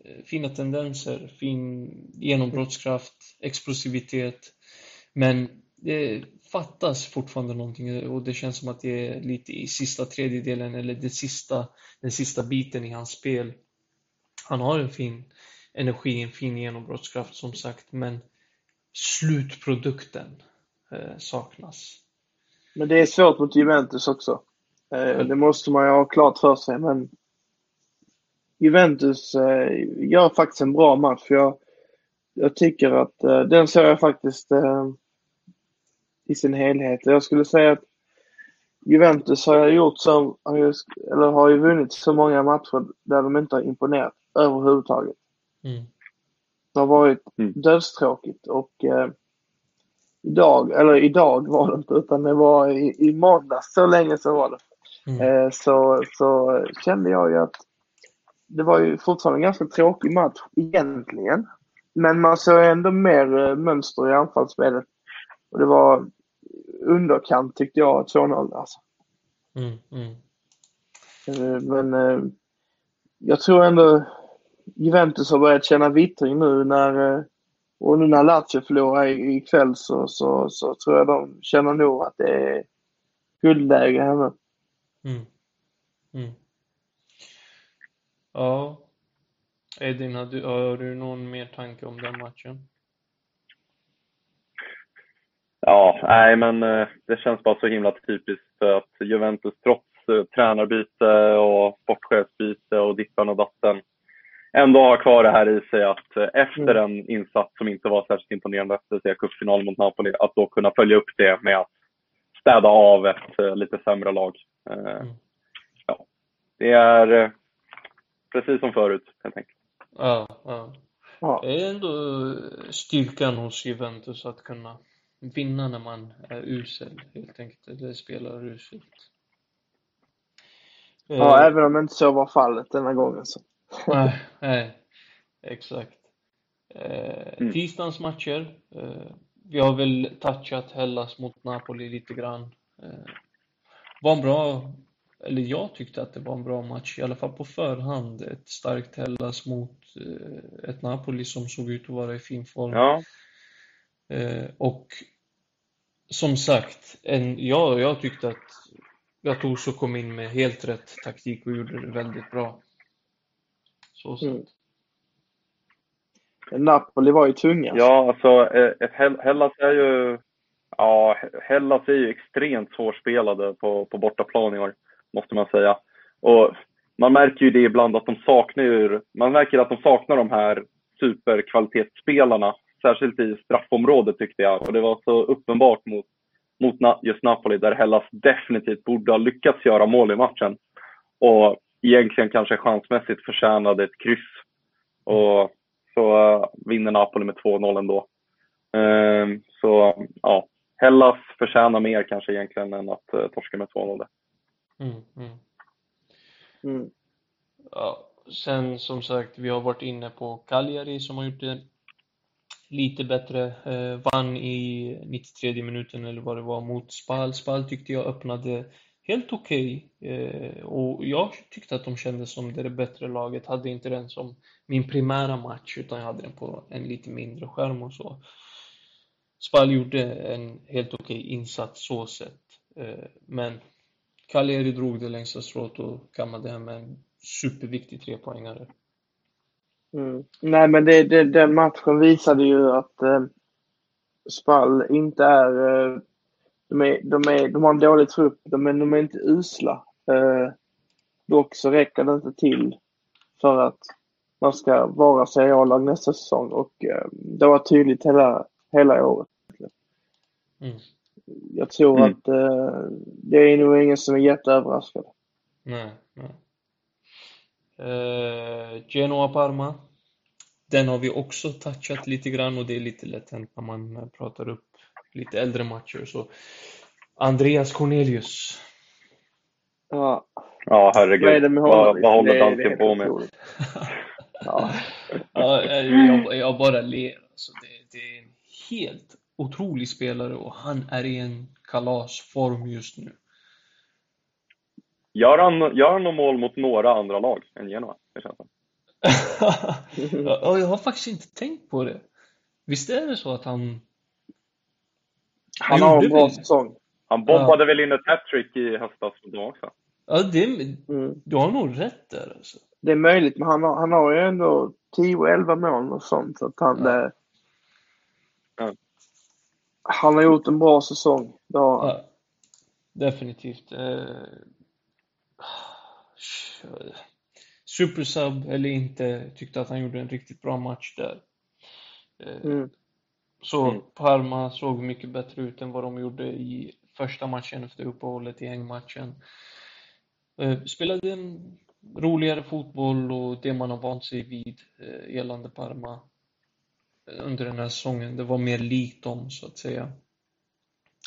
eh, fina tendenser, fin genombrottskraft, explosivitet. Men det fattas fortfarande någonting och det känns som att det är lite i sista tredjedelen eller det sista, den sista biten i hans spel. Han har en fin energi, en fin genombrottskraft som sagt, men slutprodukten eh, saknas. Men det är svårt mot Juventus också. Eh, det måste man ju ha klart för sig, men Juventus eh, gör faktiskt en bra match. Jag, jag tycker att eh, den såg jag faktiskt eh, i sin helhet. Jag skulle säga att Juventus har gjort så, eller har ju vunnit så många matcher där de inte har imponerat överhuvudtaget. Mm. Det har varit mm. dödstråkigt och eh, idag, eller idag var det inte utan det var i, i måndags, så länge så var det. Mm. Eh, så, så kände jag ju att det var ju fortfarande en ganska tråkig match egentligen. Men man såg ändå mer eh, mönster i anfallsspelet. Och det var underkant tyckte jag, 2-0 alltså. Mm, mm. Eh, men eh, jag tror ändå Juventus har börjat känna vittring nu när eh, och nu när Lazio förlorar ikväll så, så, så tror jag de känner nog att det är guldläge här nu. Mm. Mm. Ja. Edin, har du, har du någon mer tanke om den matchen? Ja, nej men eh, det känns bara så himla typiskt att Juventus trots eh, tränarbyte och sportchefsbyte och dippan och datten ändå har kvar det här i sig att eh, efter mm. en insats som inte var särskilt imponerande, det vill säga cupfinal mot Napoli, att då kunna följa upp det med att städa av ett lite sämre lag. Mm. Ja, det är precis som förut helt enkelt. Ja, ja. Det är ändå styrkan hos Juventus att kunna vinna när man är usel helt enkelt, eller spelar uselt. Ja, eh, även om inte så var fallet denna gången så. Nej, nej, exakt. Eh, mm. Tisdagens matcher. Eh, vi har väl touchat Hellas mot Napoli lite grann. Eh, var en bra, eller jag tyckte att det var en bra match, i alla fall på förhand. Ett starkt Hellas mot eh, ett Napoli som såg ut att vara i fin form. Ja. Eh, och som sagt, en, ja, jag tyckte att Gattuso kom in med helt rätt taktik och gjorde det väldigt bra. Så. Mm. Napoli var ju tunga. Ja, alltså eh, ett Hellas är ju Ja, Hellas är ju extremt svårspelade på, på bortaplan i år, måste man säga. Och man märker ju det ibland att de saknar ju, man märker att de saknar de här superkvalitetsspelarna särskilt i straffområdet tyckte jag. Och det var så uppenbart mot, mot just Napoli där Hellas definitivt borde ha lyckats göra mål i matchen. Och egentligen kanske chansmässigt förtjänade ett kryss. Och så uh, vinner Napoli med 2-0 ändå. Uh, så ja, Hellas förtjänar mer kanske egentligen än att uh, torska med 2-0. Mm, mm. Mm. Ja, sen som sagt, vi har varit inne på Cagliari som har gjort det lite bättre. Eh, vann i 93 minuten eller vad det var mot Spal. Spal tyckte jag öppnade helt okej. Okay. Eh, och jag tyckte att de kändes som det bättre laget. Hade inte den som min primära match, utan jag hade den på en lite mindre skärm och så. Spal gjorde en helt okej okay insats så sett. Eh, men Cagliari drog det längsta strået och kammade hem en superviktig trepoängare. Mm. Nej, men det, det, den matchen visade ju att eh, Spall inte är, eh, de är, de är... De har en dålig trupp, de är, de är inte usla. Eh, dock så räcker det inte till för att man ska vara seriallag nästa säsong och eh, det var tydligt hela, hela året. Mm. Jag tror mm. att eh, det är nog ingen som är jätteöverraskad. Nej, nej. Uh, Genoa-Parma. Den har vi också touchat lite grann och det är lite lätt hänt när man pratar upp lite äldre matcher. Så Andreas Cornelius. Ja, ja herregud. Vad, är det med vad, vad håller dansken på med? *laughs* ja. ja, jag, jag bara ler. Alltså, det, det är en helt otrolig spelare och han är i en kalasform just nu. Gör han, gör han något mål mot några andra lag än Genoa? Det känns som. *laughs* jag har faktiskt inte tänkt på det. Visst är det så att han... Han har en bra säsong. Han bombade ja. väl in ett hattrick i höstas då också? Ja, det, mm. du har nog rätt där alltså. Det är möjligt, men han har, han har ju ändå 10-11 mål och sånt. Så att han, ja. det, ja. han har gjort en bra säsong. Det har ja. Definitivt. Eh, *sighs* Supersub eller inte, tyckte att han gjorde en riktigt bra match där. Eh, mm. Så mm. Parma såg mycket bättre ut än vad de gjorde i första matchen efter uppehållet i hängmatchen. Eh, spelade en roligare fotboll och det man har vant sig vid eh, gällande Parma under den här säsongen. Det var mer likt dem så att säga.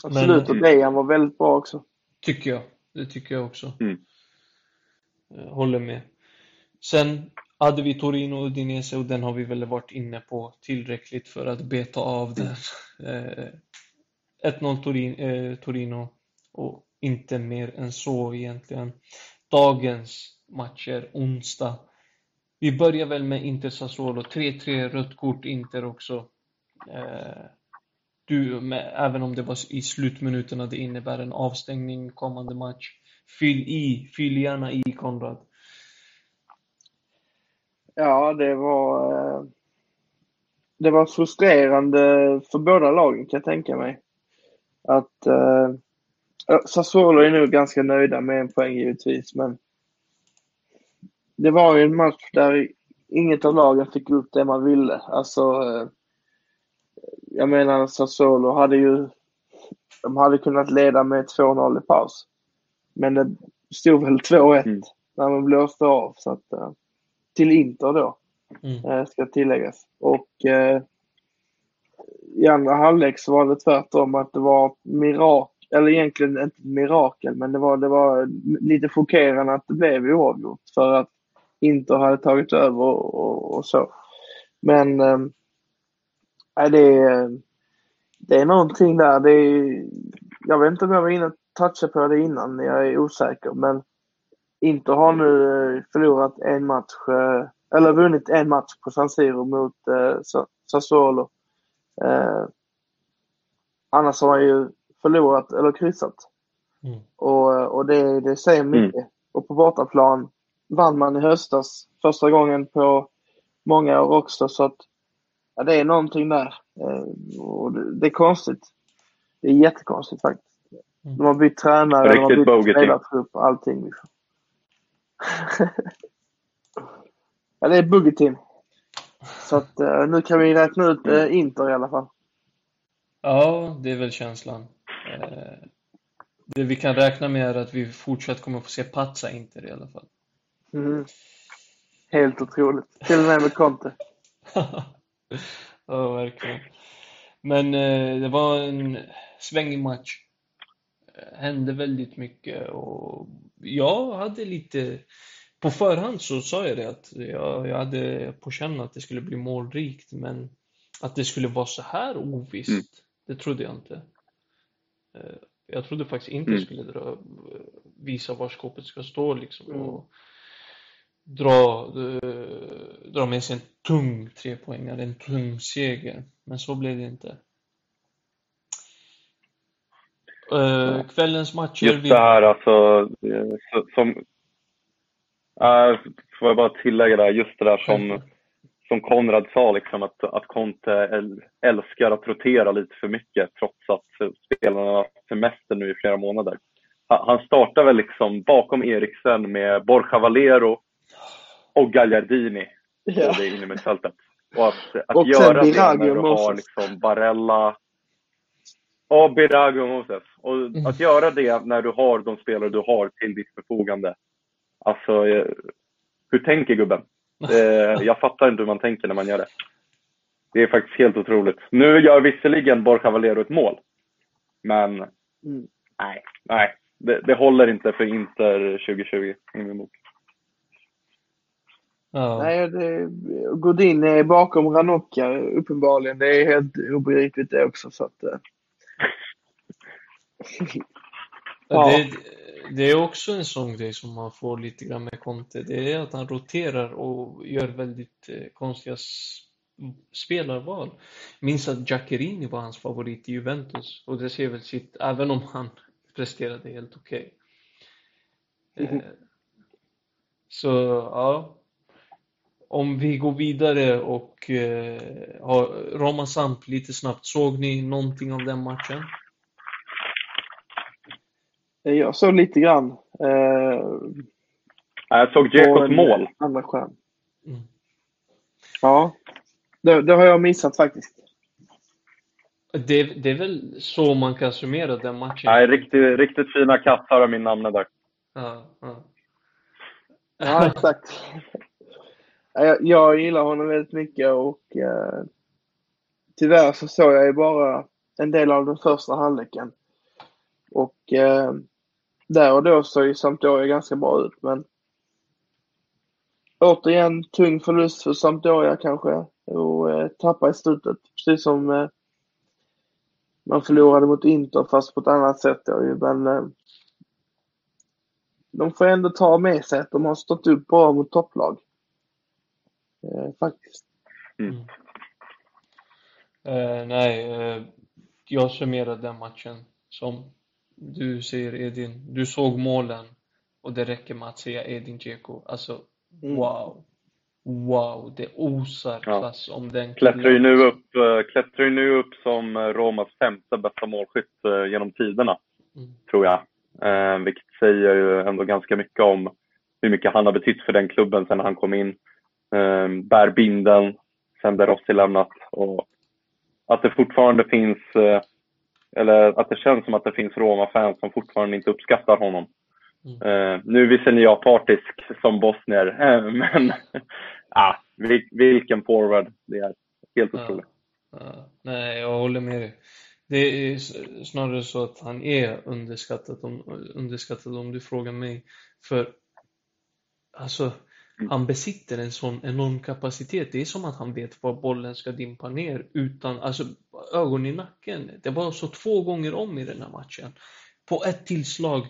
Absolut, Men, och Dejan var väldigt bra också. Tycker jag. Det tycker jag också. Mm. Håller med. Sen hade vi Torino och Udinese och den har vi väl varit inne på tillräckligt för att beta av den. Eh, 1-0 Torin, eh, Torino och inte mer än så egentligen. Dagens matcher, onsdag. Vi börjar väl med Inter Sassuolo, 3-3 rött kort Inter också. Eh, du, med, även om det var i slutminuterna, det innebär en avstängning kommande match. Fyll i, fyll gärna i Konrad. Ja, det var... Eh, det var frustrerande för båda lagen kan jag tänka mig. Att... Eh, Sassuolo är nog ganska nöjda med en poäng givetvis, men det var ju en match där inget av lagen fick upp det man ville. Alltså, eh, jag menar Sassuolo hade ju, de hade kunnat leda med 2-0 i paus. Men det stod väl 2-1 mm. när man blåste av. Så att, eh, till Inter då, mm. Eh, ska tilläggas. Och eh, i andra halvlek så var det tvärtom att det var mirakel, eller egentligen inte mirakel, men det var, det var lite chockerande att det blev oavgjort för att Inter hade tagit över och, och, och så. Men eh, det, det är någonting där. Det är, jag vet inte om jag var inne och touchade på det innan, jag är osäker, men Inter har nu eh, förlorat en match, eh, eller vunnit en match på San Siro mot eh, Sassuolo. Annars har man ju förlorat eller kryssat. Mm. Och, och det, det säger mm. mycket. Mm. Och på bortaplan vann man i höstas första gången på många år också. Så att ja, det är någonting där. Och det, det, är konstigt. Det är jättekonstigt faktiskt. Mm. De har bytt tränare, de har bytt spelartrupp allting. Liksom. Ja, det är buggy Så att uh, nu kan vi räkna ut uh, Inter i alla fall. Ja, det är väl känslan. Uh, det vi kan räkna med är att vi fortsatt kommer få se Patsa Inter i alla fall. Mm. Helt otroligt. Till och med med Conte. *laughs* ja, verkligen. Men det var en svängig match. Hände väldigt mycket och jag hade lite, på förhand så sa jag det att jag, jag hade på känn att det skulle bli målrikt, men att det skulle vara så här ovisst, mm. det trodde jag inte. Eh, jag trodde faktiskt inte mm. skulle dra, visa var skåpet ska stå liksom. Mm. Och dra, uh, dra med sig en tung trepoängare, en tung seger. Men så blev det inte. Uh, kvällens matcher... Just det här alltså, som... Uh, får jag bara tillägga där, just det där som, som Konrad sa, liksom, att, att Conte älskar att rotera lite för mycket trots att spelarna har semester nu i flera månader. Han startar väl liksom bakom Eriksen med Borja Valero och Gagliardini ja. på det innermittfältet. Och att, att och göra det när du har liksom Barella och Birago Moses. Och mm. att göra det när du har de spelare du har till ditt förfogande. Alltså, eh, hur tänker gubben? *laughs* Eh, jag fattar inte hur man tänker när man gör det. Det är faktiskt helt otroligt. Nu gör visserligen Borja Valero ett mål. Men mm. nej, nej. Det, det, håller inte för Inter 2020 i min bok. Ja. Nej, det, Godin är bakom Ranocchia uppenbarligen. Det är helt obegripligt det också. Så att, eh. *laughs* ja. det, det, är också en sån grej som man får lite grann med Conte. Det är att han roterar och gör väldigt eh, konstiga spelarval. Minns att Giaccherini var hans favorit i Juventus och det ser väl sitt, även om han presterade helt okej. Okay. Mm. Eh, så ja, om vi går vidare och eh, har Roma Samp lite snabbt. Såg ni någonting av den matchen? Jag såg lite grann. Eh, jag såg Jekos mål. Andra skärm. Mm. Ja, det, det, har jag missat faktiskt. Det, det, är väl så man kan summera den matchen? Nej, riktigt, riktigt fina kassar av min namn där. Ja, ja. ja exakt. Jag, jag gillar honom väldigt mycket och eh, tyvärr så såg jag ju bara en del av den första halvleken. Och eh, där och då såg ju Sampdoria ganska bra ut men återigen tung förlust för Sampdoria kanske och eh, tappa i slutet. Precis som eh, man förlorade mot Inter fast på ett annat sätt då ju. Men eh, de får ändå ta med sig att de har stått upp bra mot topplag. Eh, faktiskt. Mm. Uh, nej, uh, jag summerar den matchen som du säger Edin. Du såg målen och det räcker med att säga Edin Dzeko. Alltså, mm. wow. Wow, det osar klass ja. om den klättrar ju, nu upp, klättrar ju nu upp som Romas femte bästa målskytt genom tiderna, mm. tror jag. Eh, vilket säger ju ändå ganska mycket om hur mycket han har betytt för den klubben sen han kom in eh, bär binden sen Rossi lämnat. Och att det fortfarande finns, eh, eller att det känns som att det finns Roma-fans som fortfarande inte uppskattar honom. Mm. Eh, nu visserligen jag partisk som bosnier, eh, men *laughs* ah, vilken forward det är. Helt otroligt. Nej, jag håller med dig. Det är snarare så att han är underskattad om, underskattad om du frågar mig. För alltså. Han besitter en sån enorm kapacitet. Det är som att han vet var bollen ska dimpa ner utan, alltså ögon i nacken. Det var så två gånger om i den här matchen. På ett tillslag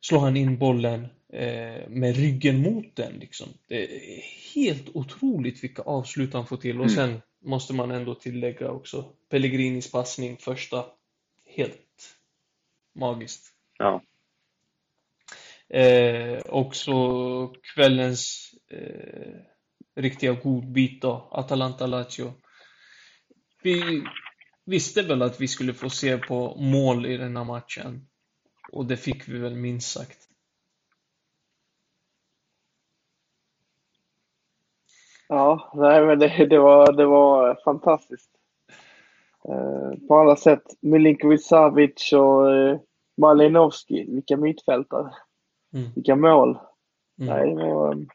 slår han in bollen eh, med ryggen mot den. Liksom. Det är helt otroligt vilka avslut han får till. Och mm. sen måste man ändå tillägga också Pellegrinis passning första. Helt magiskt. Ja. Eh, också kvällens eh, riktiga godbit då, Atalanta-Lazio. Vi visste väl att vi skulle få se på mål i den här matchen. Och det fick vi väl minst sagt. Ja, nej, men det, det, var, det var fantastiskt. Eh, på alla sätt. Milinkovic Savic och eh, Malinovski, vilka mittfältare. Mm. Vilka mål! Mm. Nej, var, um,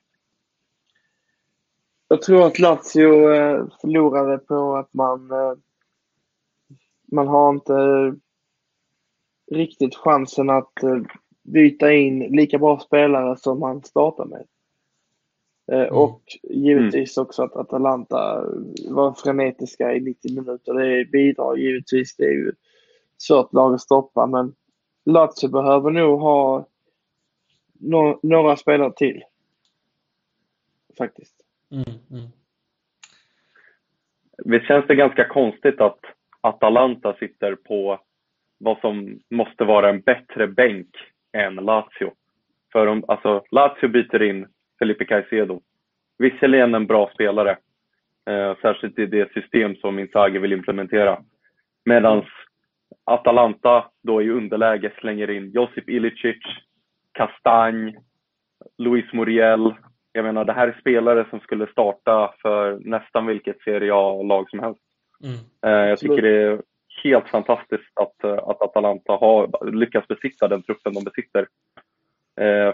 jag tror att Lazio eh, förlorade på att man, eh, man har inte riktigt chansen att eh, byta in lika bra spelare som man startar med. Mm. Och givetvis också att Atalanta var frenetiska i 90 minuter. Det bidrar givetvis. Det är ju svårt lag att stoppa men Lazio behöver nog ha no några spelare till. Faktiskt. Mm, mm. Visst känns det ganska konstigt att Atalanta sitter på vad som måste vara en bättre bänk än Lazio. För om, alltså, Lazio byter in Felipe Caicedo. Visserligen en bra spelare, eh, särskilt i det system som Inzaghi vill implementera. Medan Atalanta då i underläge slänger in Josip Ilicic, Castagne, Luis Muriel. Jag menar, det här är spelare som skulle starta för nästan vilket Serie A-lag som helst. Mm. Eh, jag tycker det är helt fantastiskt att, att Atalanta har lyckats besitta den truppen de besitter. Eh,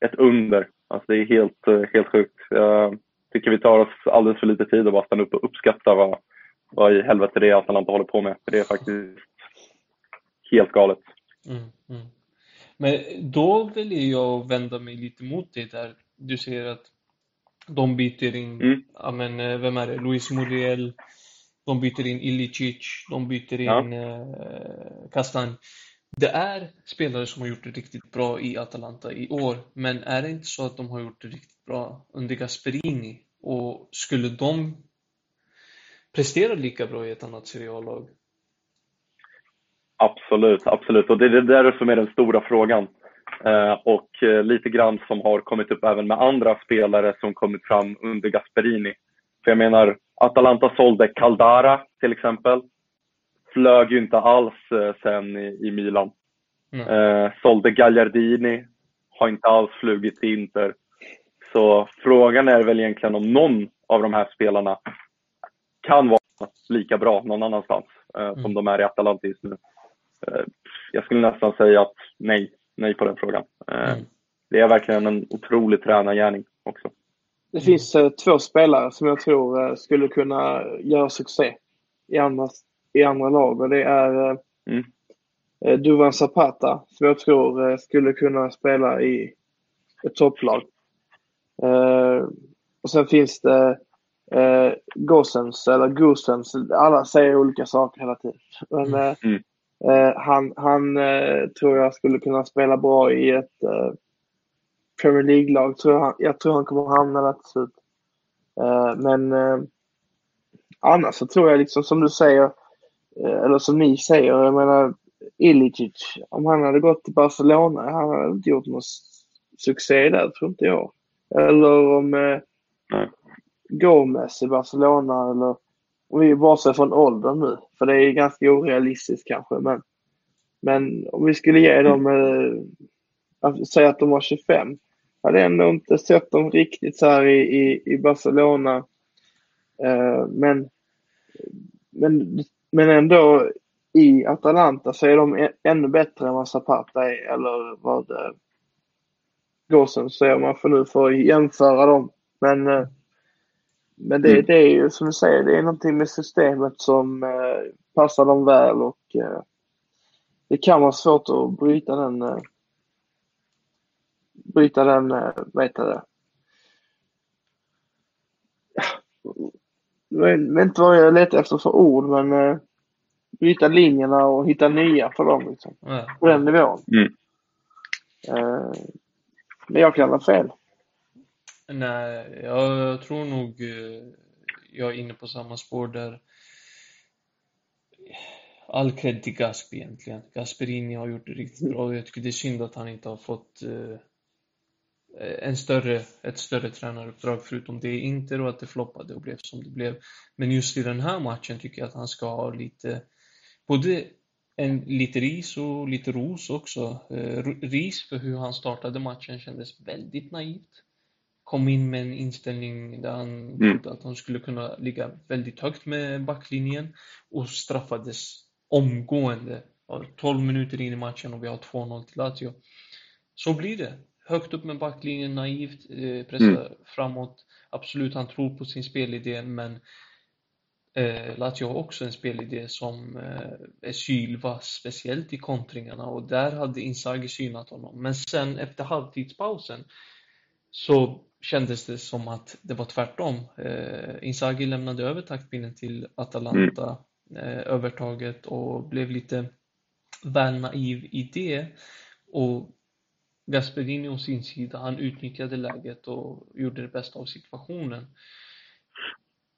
ett under. Alltså det är helt, helt sjukt. Jag tycker vi tar oss alldeles för lite tid att bara stanna upp och uppskatta vad, vad i helvete det är Atalanta håller på med. För det är faktiskt helt galet. Mm, mm. Men då väljer jag att vända mig lite mot det där. Du säger att de byter in, mm. ja men eh, vem är det, Luis Muriel, de byter in Ilicic, de byter in ja. eh, Kastan. Det är spelare som har gjort det riktigt bra i Atalanta i år, men är det inte så att de har gjort det riktigt bra under Gasperini? Och skulle de prestera lika bra i ett annat seriallag? Absolut, absolut. Och det är det där som är den stora frågan. Eh, och eh, lite grann som har kommit upp även med andra spelare som kommit fram under Gasperini. För jag menar, Atalanta sålde Caldara till exempel. Flög ju inte alls eh, sen i, Milan. Mm. Eh, sålde Gagliardini, har inte alls flugit till Inter. Så frågan är väl egentligen om någon av de här spelarna kan vara lika bra någon annanstans eh, mm. som de är i Atalanta just nu. Eh, jag skulle nästan säga att nej, nej på den frågan. Eh, mm. Det är verkligen en otrolig tränargärning också. Det finns eh, två spelare som jag tror skulle kunna göra succé i andra, i andra lag och det är mm. Duvan Zapata som jag tror skulle kunna spela i ett topplag. Och sen finns det Gossens eller Gosens, alla säger olika saker hela tiden. Men mm. Eh, han han eh, tror jag skulle kunna spela bra i ett eh, Premier League-lag. Jag tror han kommer hamna där till slut. men annars så tror jag liksom som du säger, eller som ni säger, jag menar Ilicic, om han hade gått till Barcelona, han hade inte gjort någon succé där, tror inte jag. Eller om eh, Gomes i Barcelona eller om vi bortser från åldern nu, för det är ganska orealistiskt kanske, men, men om vi skulle ge dem, eh, att säga att de var 25, jag hade ändå inte sett dem riktigt så här i, i, i Barcelona. Eh, men, men, men ändå i Atalanta så är de ännu bättre än vad Zapata är, eller vad eh, Gåsen säger man får nu få jämföra dem. Men eh, men det, mm. det är ju som du säger, det är någonting med systemet som eh, passar dem väl och eh, det kan vara svårt att bryta den, eh, bryta den, eh, vad heter det? Jag vet inte vad jag letar efter för ord, men eh, bryta linjerna och hitta nya för dem liksom. Mm. På den nivån. Mm. Eh, men jag kan ha fel. Nej, jag tror nog eh, jag är inne på samma spår där. All cred till Gasp egentligen. Gasperini har gjort det riktigt bra jag tycker det är synd att han inte har fått eh, en större, ett större tränaruppdrag förutom det Inter och att det floppade och blev som det blev. Men just i den här matchen tycker jag att han ska ha lite, både en, lite ris och lite ros också. Eh, ris för hur han startade matchen kändes väldigt naivt kom in med en inställning där han mm. trodde att han skulle kunna ligga väldigt högt med backlinjen och straffades omgående. 12 minuter in i matchen och vi har 2-0 till Lazio. Så blir det. Högt upp med backlinjen, naivt, eh, pressa mm. framåt. Absolut, han tror på sin spelidé, men eh, Lazio har också en spelidé som eh, är sylvass, speciellt i kontringarna och där hade Inzaghi synat honom. Men sen efter halvtidspausen så kändes det som att det var tvärtom. Eh, Inzaghi lämnade över taktpinnen till Atalanta, mm. eh, övertaget och blev lite väl naiv i det. Och Gasperini å sin sida, han utnyttjade läget och gjorde det bästa av situationen.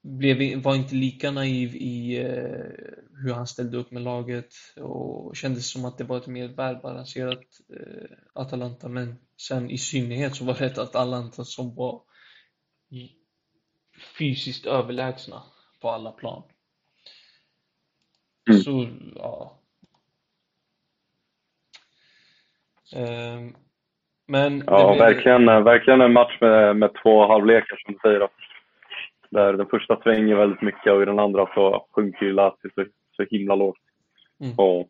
Blev, var inte lika naiv i eh, hur han ställde upp med laget och kändes som att det var ett mer välbalanserat eh, Atalanta. Men sen i synnerhet så var det ett Atalanta som var fysiskt överlägsna på alla plan. Mm. Så, ja. Um, men ja, blir... verkligen, verkligen en match med, med två halvlekar som du säger. Där den första svänger väldigt mycket och i den andra så sjunker ju Lati så, så himla lågt. Mm. Och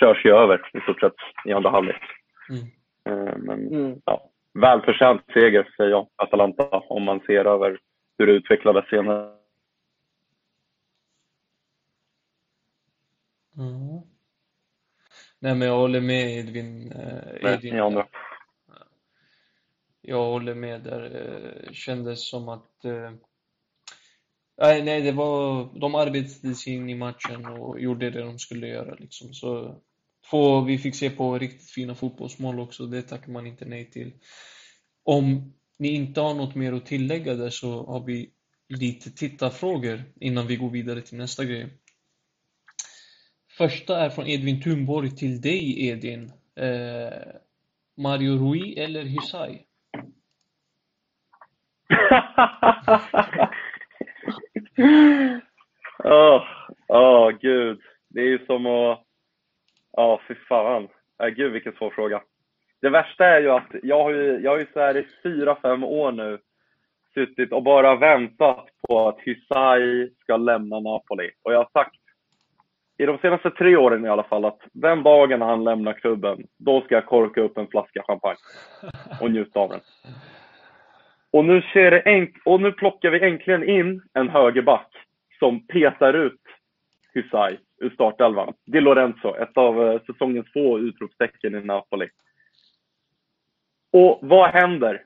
körs ju över i stort sett i andra halvlek. Mm. Uh, men mm. ja, välförtjänt seger säger jag, Atalanta, om man ser över hur det utvecklades senare. Mm. Nej men jag håller med Edvin. Eh, Edvin jag, med. jag håller med där. Eh, kändes som att eh, Nej, nej, det var, de arbetade sig in i matchen och gjorde det de skulle göra. Liksom. Så, två, vi fick se på riktigt fina fotbollsmål också, det tackar man inte nej till. Om ni inte har något mer att tillägga där så har vi lite tittarfrågor innan vi går vidare till nästa grej. Första är från Edvin Thunborg till dig Edvin. Eh, Mario Rui eller Hysaj? *laughs* Åh, oh, oh, gud. Det är ju som att... Ja, fy fan. Äh, gud vilken svår fråga. Det värsta är ju att jag har ju, jag har ju så här i fyra, fem år nu suttit och bara väntat på att Hysaj ska lämna Napoli. Och jag har sagt i de senaste tre åren i alla fall att den dagen han lämnar klubben, då ska jag korka upp en flaska champagne och njuta av den. Och nu, ser det enk och nu plockar vi äntligen in en högerback som petar ut Hysaj ur startelvan. Di Lorenzo, ett av eh, säsongens få utropstecken i Napoli. Och vad händer?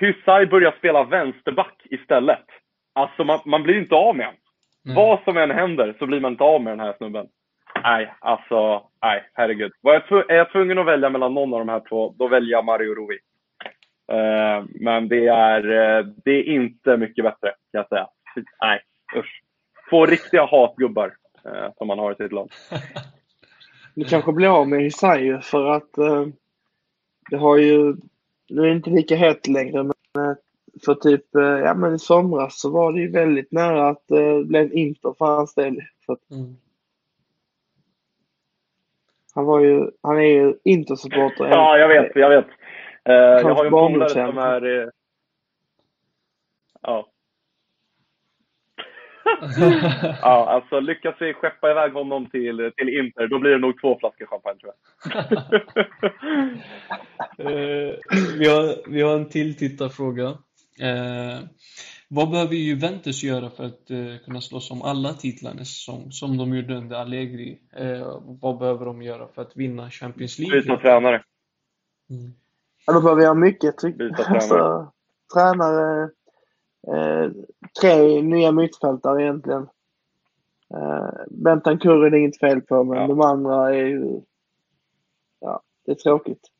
Hysaj börjar spela vänsterback istället. Alltså man, man blir inte av med honom. Mm. Vad som än händer så blir man inte av med den här snubben. Nej, alltså, nej, herregud. Var jag är jag tvungen att välja mellan någon av de här två, då väljer jag Mario Rui. Uh, men det är, uh, det är inte mycket bättre, kan jag säga. Nej, usch. Två riktiga hatgubbar uh, som man har i sitt lag. *laughs* Du kanske blir av med Hisai för att det har ju, nu är det inte lika hett längre, men för typ, eh, ja men i somras så var det ju väldigt nära att det eh, blev Inter för hans del. För mm. Han var ju, han är ju Inter-supporter. Ja, jag vet, jag vet. Jag har ju en polare som är... Ja. Ja, alltså lyckas vi skeppa iväg honom till, till Inter, då blir det nog två flaskor champagne tror jag. uh, *laughs* vi, har, vi har en till tittarfråga. Eh, vad behöver Juventus göra för att eh, kunna slåss om alla titlar nästa säsong, som de gjorde under Allegri? Eh, vad behöver de göra för att vinna Champions League? Byta tränare. Mm. Ja, de behöver göra mycket, tycker jag. Alltså, tränare, eh, tre nya mittfältare egentligen. Eh, Bentancur är det inget fel på, men ja. de andra är ju... Ja, det är tråkigt.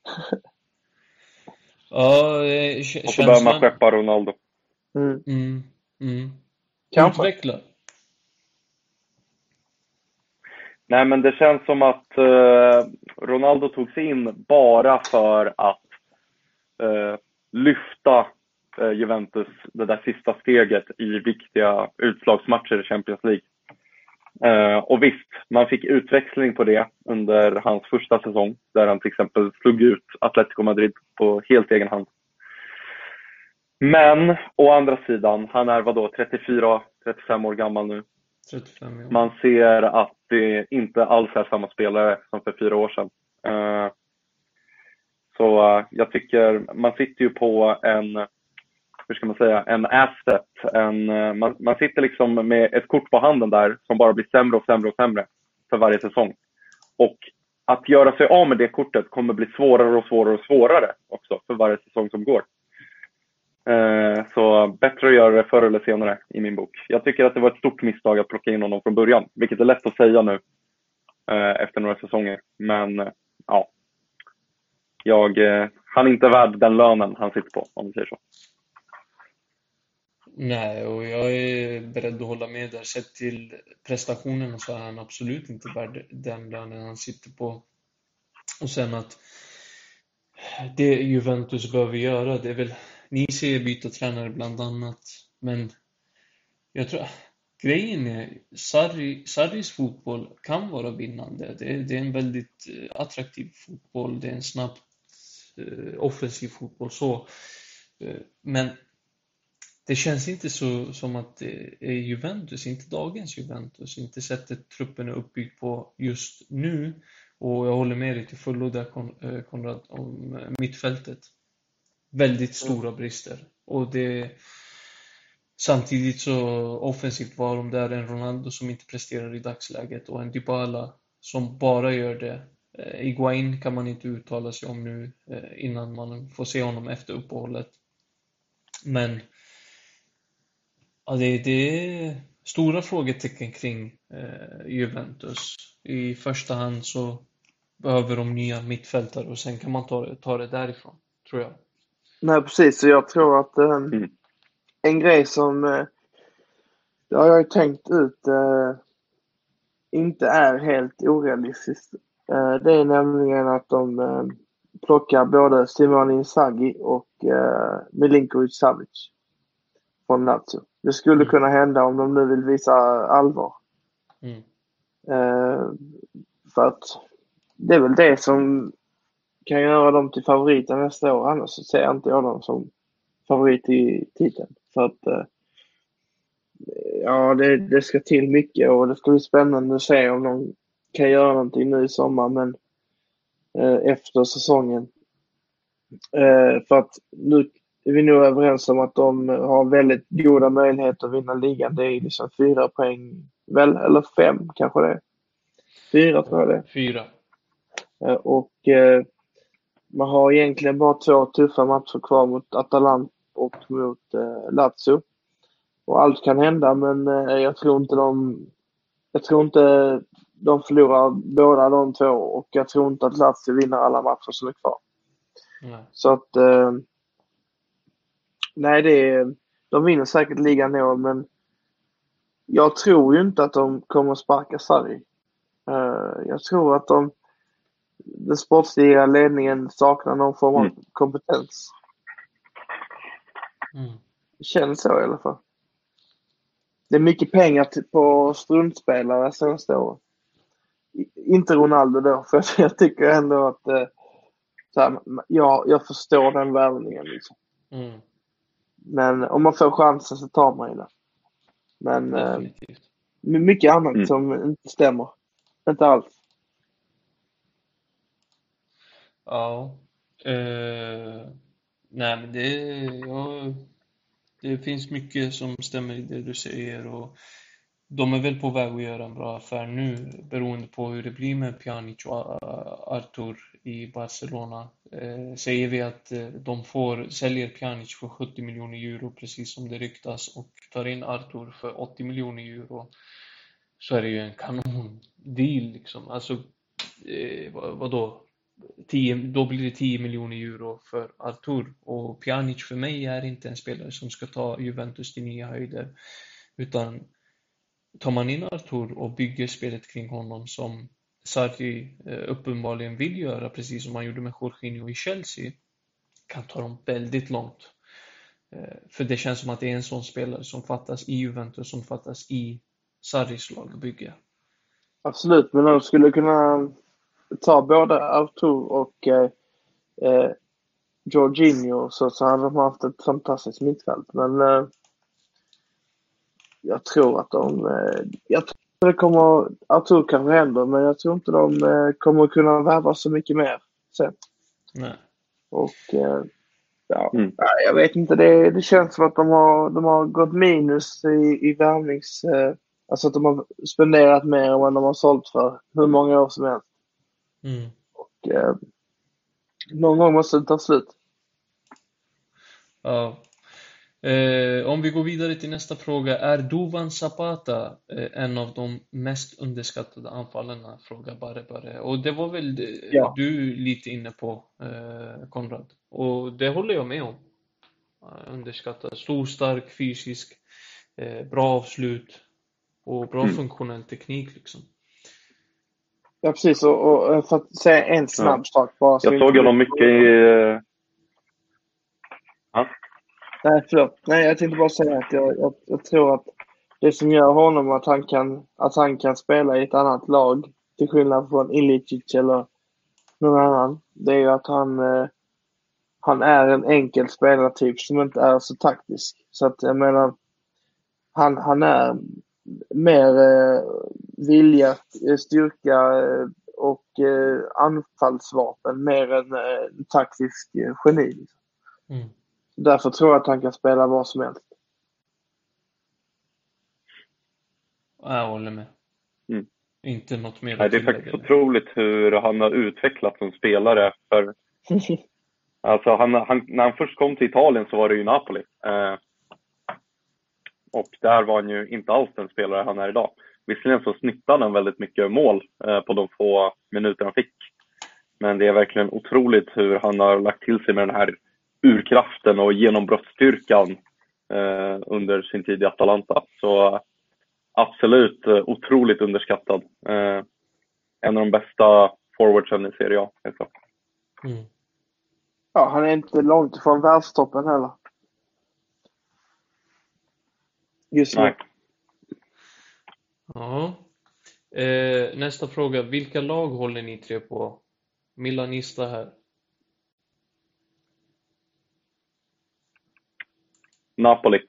Ja, eh, Och så behöver man skeppa Ronaldo. Mm. Mm. Mm. Kanske. Utveckla. Nej, men det känns som att eh, Ronaldo tog sig in bara för att eh, lyfta Juventus det där sista steget i viktiga utslagsmatcher i Champions League. Uh, och visst, man fick utväxling på det under hans första säsong där han till exempel slog ut Atletico Madrid på helt egen hand. Men å andra sidan, han är vadå 34, 35 år gammal nu. 35, ja. Man ser att det inte alls är samma spelare som för fyra år sedan. Uh, så jag tycker, man sitter ju på en hur ska man säga, en asset. En, eh, man, man sitter liksom med ett kort på handen där som bara blir sämre och sämre och sämre för varje säsong. Och att göra sig av med det kortet kommer bli svårare och svårare och svårare också för varje säsong som går. Eh, så bättre att göra det förr eller senare i min bok. Jag tycker att det var ett stort misstag att plocka in honom från början, vilket är lätt att säga nu eh, efter några säsonger. Men eh, ja, jag, eh, han är inte värd den lönen han sitter på, om vi säger så. Nej, och jag är beredd att hålla med där. Sett till prestationen så är han absolut inte värd den lönen han sitter på. Och sen att det Juventus behöver göra, det är väl, ni ser byta tränare bland annat, men jag tror, grejen är, Sarri, Sarris fotboll kan vara vinnande. Det är, det är en väldigt eh, attraktiv fotboll, det är en snabbt eh, offensiv fotboll så. Eh, men det känns inte så som att det är Juventus, inte dagens Juventus, inte sättet truppen är uppbyggd på just nu. Och jag håller med dig till fullo där Konrad om mittfältet. Väldigt stora brister. Och det Samtidigt så offensivt var de där en Ronaldo som inte presterar i dagsläget och en Dybala som bara gör det. Eh, Iguain kan man inte uttala sig om nu eh, innan man får se honom efter uppehållet. Men ja, det, det är stora frågetecken kring eh, Juventus. I första hand så behöver de nya mittfältare och sen kan man ta det, ta det därifrån, tror jag. Nej, precis. Så jag tror att eh, mm en grej som eh, det har jag ju tänkt ut eh, inte är helt orealistiskt. Eh, det är nämligen att de eh, plockar både Simone Inzaghi och eh, Milinkovic Savic från Lazio. Det skulle mm. kunna hända om de nu vill visa allvar. Mm. Eh, för att det är väl det som kan göra dem till favoriter nästa år. Annars så ser inte jag dem som favorit i titeln. Så att eh, ja, det, det ska till mycket och det ska bli spännande att se om de kan göra någonting nu i sommar men eh, efter säsongen. Eh, för att nu är vi nog överens om att de har väldigt goda möjligheter att vinna ligan. Det är liksom fyra poäng, väl, eller fem kanske det är. Fyra tror jag det. Fyra. Och man har egentligen bara två tuffa matcher kvar mot Atalanta och mot eh, Lazio. Och allt kan hända men eh, jag tror inte de... Jag tror inte de förlorar båda de två och jag tror inte att Lazio vinner alla matcher som är kvar. Nej. Så att... Eh, nej, det är... De vinner säkert ligan i år men jag tror ju inte att de kommer sparka Sarri. Uh, jag tror att de, den sportsliga ledningen saknar någon form av mm. kompetens. Mm. Det känns så i alla fall. Det är mycket pengar på struntspelare senaste året. Inte Ronaldo då, *laughs* för jag tycker ändå att eh, så här, ja, jag förstår den värvningen. Liksom. Mm. Men om man får chansen så tar man ju den. Men eh, mycket annat mm. som inte stämmer. Inte alls. Ja. Uh, Nej, men det, ja, det finns mycket som stämmer i det du säger och de är väl på väg att göra en bra affär nu beroende på hur det blir med Pjanic och Artur i Barcelona. Eh, säger vi att eh, de får, säljer Pjanic för 70 miljoner euro precis som det ryktas och tar in Artur för 80 miljoner euro så är det ju en kanondeal liksom. Alltså, eh, vad, vadå? 10, då blir det 10 miljoner euro för Artur och Pjanic för mig är inte en spelare som ska ta Juventus till nya höjder utan tar man in Artur och bygger spelet kring honom som Sarri eh, uppenbarligen vill göra precis som han gjorde med Jorginho i Chelsea kan ta dem väldigt långt. Eh, för det känns som att det är en sån spelare som fattas i Juventus, som fattas i Sarris lagbygge. Absolut, men de skulle kunna ta både Artur och eh, eh, Jorginho så, så hade de haft ett fantastiskt mittfält. Men eh, jag tror att de... Eh, jag tror det kommer... Artur kanske händer, men jag tror inte de eh, kommer kunna värva så mycket mer sen. Nej. Och eh, ja, mm. jag vet inte. Det, det känns som att de har, de har gått minus i, i värvnings... Eh, alltså att de har spenderat mer än vad de har sålt för hur många år som helst. Mm. Och eh, någon gång måste det ta slut. Ja. Eh, om vi går vidare till nästa fråga. Är Duvan Zapata eh, en av de mest underskattade anfallarna? Frågar Barre Barre. Och det var väl eh, ja. du lite inne på, eh, Konrad. Och det håller jag med om. Underskattad. Stor, stark, fysisk, eh, bra avslut och bra mm. funktionell teknik liksom. Ja, precis. Och, och för att säga en snabb sak bara. Jag såg honom mycket i... Nej, förlåt. Nej, jag tänkte bara säga att jag, jag, jag, tror att det som gör honom att han, kan, att han kan spela i ett annat lag, till skillnad från Ilicic eller någon annan, det är ju att han, eh, han är en enkel spelartyp som inte är så taktisk. Så att jag menar, han, han är mer eh, vilja, eh, styrka eh, och eh, anfallsvapen mer än eh, taktisk eh, geni. Mm. Därför tror jag att han kan spela vad som helst. Jag håller med. Mm. Inte något mer Nej, Det är faktiskt otroligt hur han har utvecklats som spelare. För, *laughs* alltså han, han, när han först kom till Italien så var det ju Napoli. Eh, och där var han ju inte alls den spelare han är idag. Visserligen så snittade han väldigt mycket mål eh, på de få minuter han fick. Men det är verkligen otroligt hur han har lagt till sig med den här urkraften och genombrottsstyrkan eh, under sin tid i Atalanta. Så absolut eh, otroligt underskattad. Eh, en av de bästa forwardsen i Serie A. Mm. Ja, han är inte långt ifrån världstoppen heller. Just nu. Ja. Eh, nästa fråga. Vilka lag håller ni tre på? Milanista här. Napoli.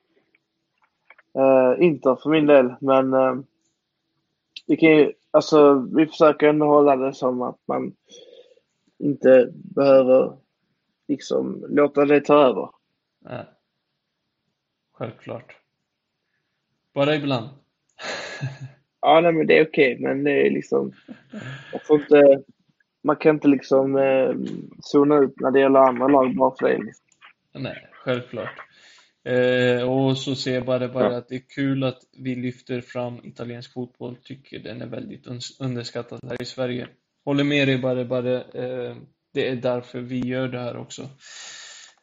Uh, Inter för min del, men uh, vi kan ju, alltså vi försöker ändå hålla det som att man inte behöver liksom låta det ta över. Nej. Självklart. Bara ibland. *laughs* ja, nej, men det är okej, okay, men det är liksom, man får inte, man kan inte liksom eh, zona ut när det gäller andra lag bara för det. Liksom. Nej, självklart. Eh, och så ser jag bara, bara att det är kul att vi lyfter fram italiensk fotboll. Tycker den är väldigt underskattad här i Sverige. Håller med dig bara, bara. Eh, det är därför vi gör det här också.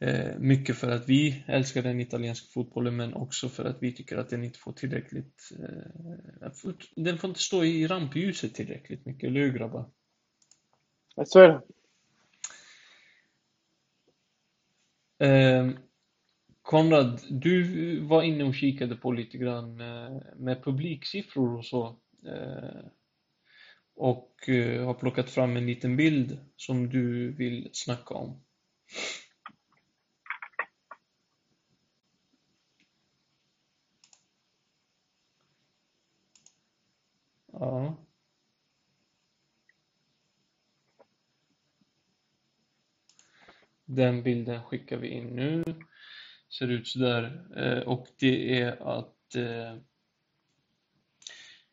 Eh, mycket för att vi älskar den italienska fotbollen men också för att vi tycker att den inte får tillräckligt... Eh, den får inte stå i rampljuset tillräckligt mycket, eller hur grabbar? Så är det. Konrad, du var inne och kikade på lite grann eh, med publiksiffror och så. Eh, och eh, har plockat fram en liten bild som du vill snacka om. Ja. Den bilden skickar vi in nu ser ut sådär. Eh, och det är att eh,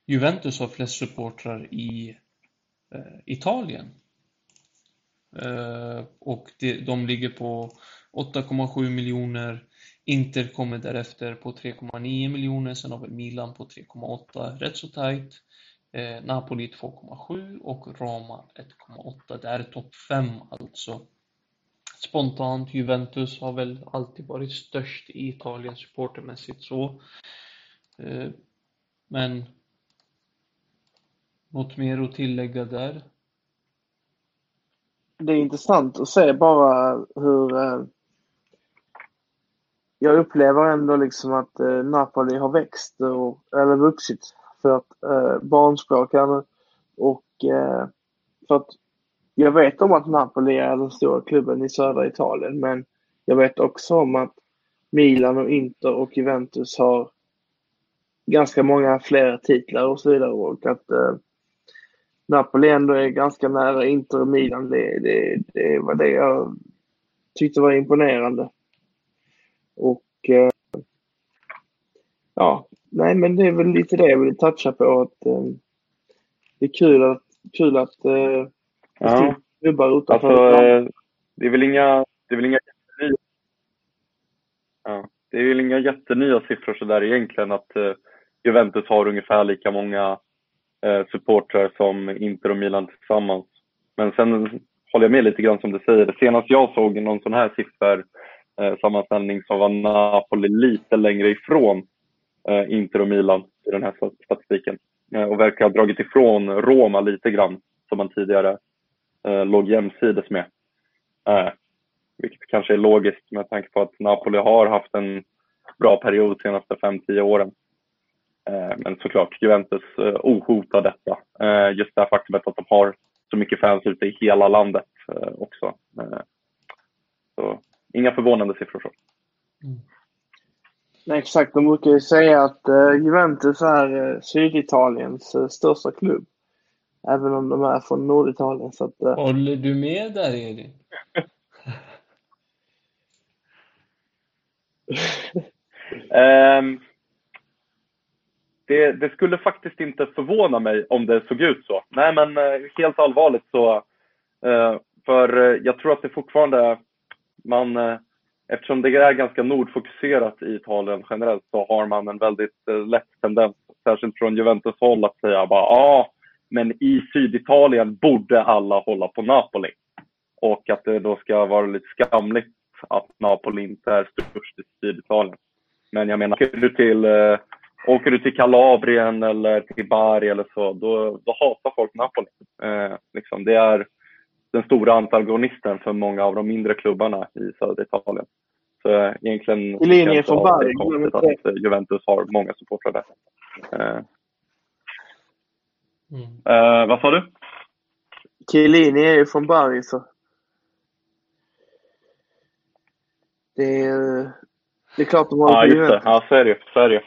Juventus har flest supportrar i eh, Italien. Och de ligger på 8,7 miljoner. Inter kommer därefter på 3,9 miljoner. Sen har vi Milan på 3,8. Rätt så tajt. Napoli 2,7 och Roma 1,8. Det är topp 5 alltså spontant, Juventus har väl alltid varit störst i Italien supportermässigt så. Eh, men något mer att tillägga där? Det är intressant att se bara hur eh, jag upplever ändå liksom att eh, Napoli har växt och, eller vuxit för att eh, barnspråkarna och eh, för att jag vet om att Napoli är den stora klubben i södra Italien, men jag vet också om att Milan och Inter och Juventus har ganska många fler titlar och så vidare och att eh, Napoli ändå är ganska nära Inter och Milan. Det, det, det var det jag tyckte var imponerande. Och eh, ja, nej men det är väl lite det jag vill toucha på att eh, det är kul att, kul att eh, Ja. Klubbar utanför. Alltså, det är väl inga... Det är väl inga ja. det är väl inga jättenya siffror sådär egentligen att uh, Juventus har ungefär lika många uh, supportrar som Inter och Milan tillsammans. Men sen håller jag med lite grann som du säger. Senast jag såg någon sån här siffer uh, sammanställning så var Napoli lite längre ifrån Inter och Milan i den här statistiken och verkar ha dragit ifrån Roma lite grann som man tidigare Eh, låg jämsides med. Eh, vilket kanske är logiskt med tanke på att Napoli har haft en bra period de senaste 5-10 åren. Eh, men såklart, Juventus eh, ohotar detta. Eh, just det här faktumet att de har så mycket fans ute i hela landet eh, också. Så inga förvånande siffror. Så. Mm. Nej, exakt, de brukar ju säga att Juventus är Syditaliens största klubb. Även om de är från Norditalien. Så att, Håller du med där, Elin? *laughs* um, det, det, skulle faktiskt inte förvåna mig om det såg ut så. Nej, men uh, helt allvarligt så. Uh, för uh, jag tror att det fortfarande, man, eftersom det är ganska nordfokuserat i Italien generellt, så har man en väldigt lätt tendens, särskilt från Juventus håll, att säga bara ja, ah, men i Syditalien borde alla hålla på Napoli. Och att det då ska vara lite skamligt att Napoli inte är störst i Syditalien. Men jag menar, åker du till, äh, åker du till Kalabrien eller till Bari eller så, då, då hatar folk Napoli. Äh, liksom, det är den stora antagonisten för många av de mindre klubbarna i södra Italien. Så äh, egentligen I linje från att Juventus har många supportrar där. Mm. vad sa du? Chiellini är ju från Bari så Det är, det är klart de har Ja, just det. Ja, så är det Så är det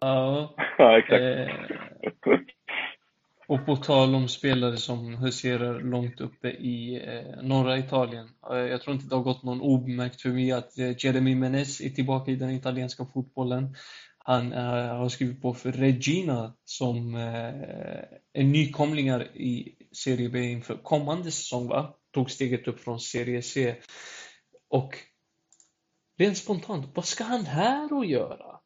Ja. *laughs* ja, exakt. Eh, och på tal om spelare som huserar långt uppe i eh, norra Italien. Eh, jag tror inte det har gått någon obemärkt förbi att eh, Jeremy Menez är tillbaka i den italienska fotbollen. Han eh, har skrivit på för Regina som eh, är nykomlingar i Serie B inför kommande säsong va? tog steget upp från Serie C. Och rent spontant, vad ska han här och göra?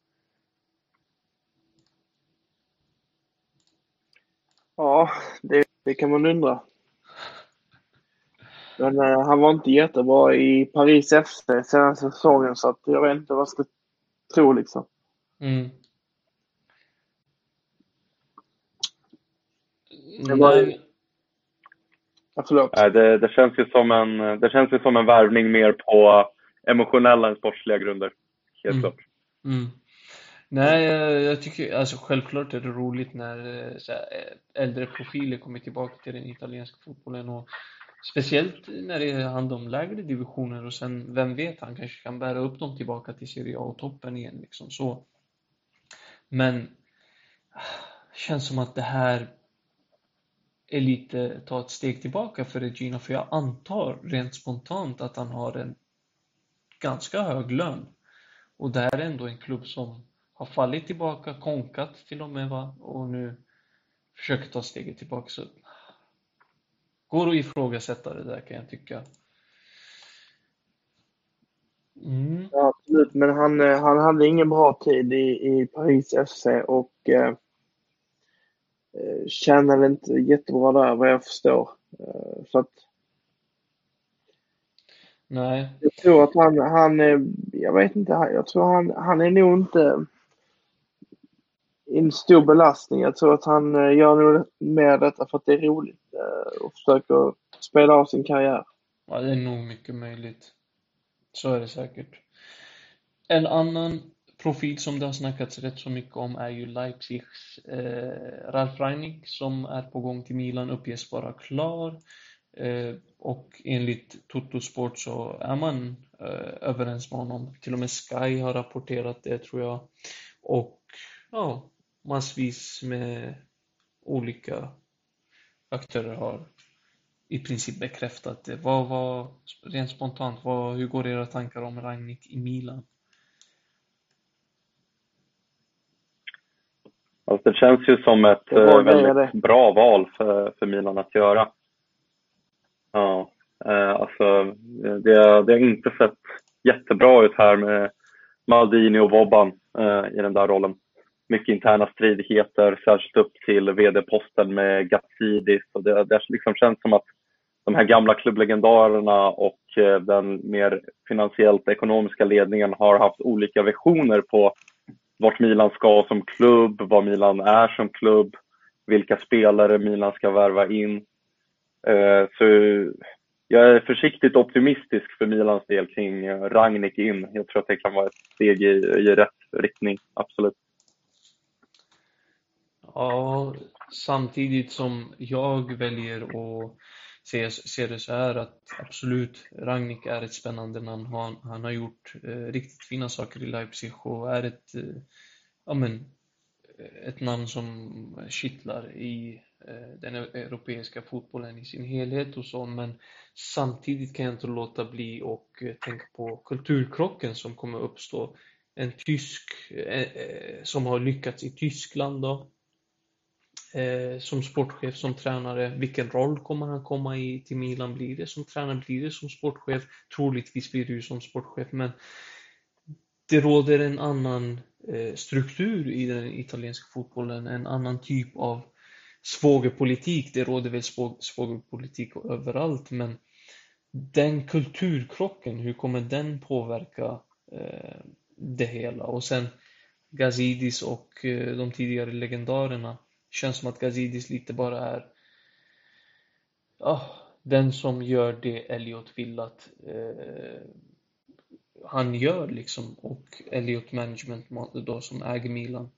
Ja, det, det kan man undra. Men eh, han var inte jättebra i Paris FC senaste säsongen så att jag vet inte vad jag ska tro liksom. Mm. Det var, Ja, förlåt. Det, det, känns ju som en, det känns ju som en värvning mer på emotionella än sportsliga grunder. Helt mm. klart. Mm. Nej, jag tycker alltså självklart är det roligt när här, äldre profiler kommer tillbaka till den italienska fotbollen och speciellt när det handlar om lägre divisioner och sen, vem vet, han kanske kan bära upp dem tillbaka till Serie A och toppen igen liksom så. Men ah, känns som att det här är lite, ta ett steg tillbaka för Regina för jag antar rent spontant att han har en ganska hög lön. Och det här är ändå en klubb som har fallit tillbaka, konkat till och med va, och nu försöker ta steget tillbaka. Så ah, går att ifrågasätta det där kan jag tycka. Mm. Ja, absolut, men han, eh, han hade ingen bra tid i, i Paris FC och eh, Eh, tjänade inte jättebra där vad jag förstår. Eh, så att Nej. Jag tror att han, han jag vet inte, jag tror han, han är nog inte en stor belastning. Jag tror att han eh, gör nog mer detta för att det är roligt och försöker spela av sin karriär. Ja, det är nog mycket möjligt. Så är det säkert. En annan profil som det har snackats rätt så mycket om är ju Leipzigs eh, Ralf Rangnick som är på gång till Milan uppges vara klar. Eh, och enligt Toto Sport så är man eh, överens med honom. Till och med Sky har rapporterat det tror jag. Och ja, massvis med olika aktörer har i princip bekräftat det. Vad var, rent spontant, vad, hur går era tankar om Rangnick i Milan? Alltså det känns ju som ett eh, väldigt bra val för, för Milan att göra. Ja, Alltså, det, det har inte sett jättebra ut här med Maldini och Wobban i den där rollen. Mycket interna stridigheter, särskilt upp till vd-posten med Gatsidis. Och det, det liksom känns som att de här gamla klubblegendarerna och eh, den mer finansiellt ekonomiska ledningen har haft olika visioner på vart Milan ska som klubb, vad Milan är som klubb, vilka spelare Milan ska värva in. Eh, så jag är försiktigt optimistisk för Milans del kring eh, Rangnick in. Jag tror att det kan vara ett steg i, i rätt riktning, absolut. Ja, samtidigt som jag väljer att ser, ser det så här att absolut, Ragnik är ett spännande namn. Han, han har gjort eh, riktigt fina saker i Leipzig och är ett, eh, ja men, eh, ett namn som kittlar i eh, den e-, europeiska fotbollen i sin helhet och så, men samtidigt kan jag inte låta bli och eh, tänka på kulturkrocken som kommer uppstå. En tysk eh, eh som har lyckats i Tyskland då, Eh, som sportchef, som tränare. Vilken roll kommer han komma i till Milan? Blir det som tränare? Blir det som sportchef? Troligtvis blir det ju som sportchef, men det råder en annan Eh, struktur i den italienska fotbollen, en annan typ av svågerpolitik. Det råder väl svågerpolitik överallt, men den kulturkrocken, hur kommer den påverka eh, det hela? Och sen Gazidis och eh, de tidigare legendarerna. Känns som att Gazidis lite bara är ja, den som gör det Elliot vill att eh, han gör liksom och Elliot Management då som äger Milan.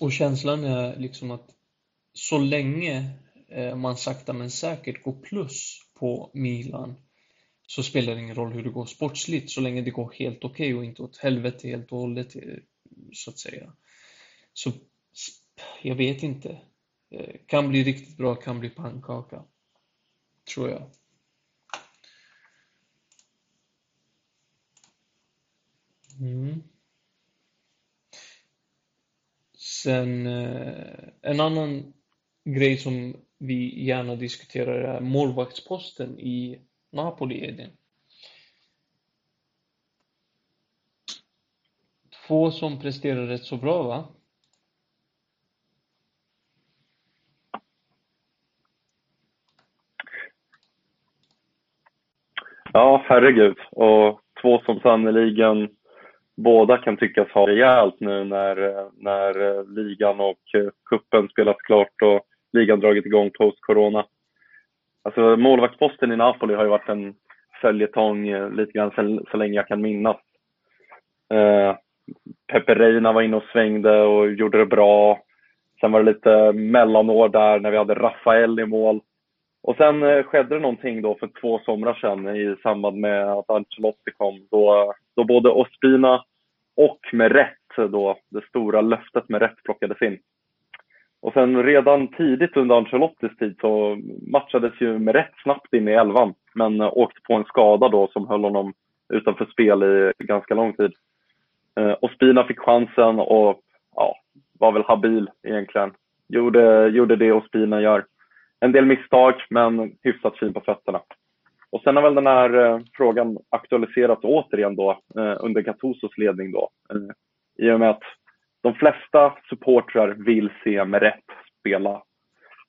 Och känslan är liksom att så länge eh, man sakta men säkert går plus på Milan så spelar det ingen roll hur det går sportsligt så länge det går helt okej okay och inte åt helvete helt och hållet eh, så att säga. Så jag vet inte. Eh, kan bli riktigt bra, kan bli pannkaka. Tror jag. Mm. Sen eh, en annan grej som vi gärna diskuterar är målvaktsposten i Napoli, Edin. Två som presterar rätt så bra, va? Ja, herregud. Och två som sannerligen båda kan tyckas ha rejält nu när, när eh, ligan och eh, kuppen spelas klart och ligan dragit igång post-corona. Alltså målvaktsposten i Napoli har ju varit en följetong eh, lite grann så, så länge jag kan minnas. Eh, Pepe Reina var inne och svängde och gjorde det bra. Sen var det lite mellanår där när vi hade Rafael i mål. Och sen eh, skedde det någonting då för två somrar sedan i samband med att Ancelotti kom. Då, då både Ospina och med rätt då, det stora löftet med rätt plockades in. Och sen redan tidigt under Ancelottis tid så matchades ju med rätt snabbt in i elvan. Men eh, åkte på en skada då som höll honom utanför spel i ganska lång tid. Eh, Ospina fick chansen och ja, var väl habil egentligen. Gjorde, gjorde det Ospina gör en del misstag, men hyfsat fin på fötterna. Och sen har väl den här eh, frågan aktualiserats återigen då eh, under Gattusos ledning då. Eh, I och med att de flesta supportrar vill se Meret spela.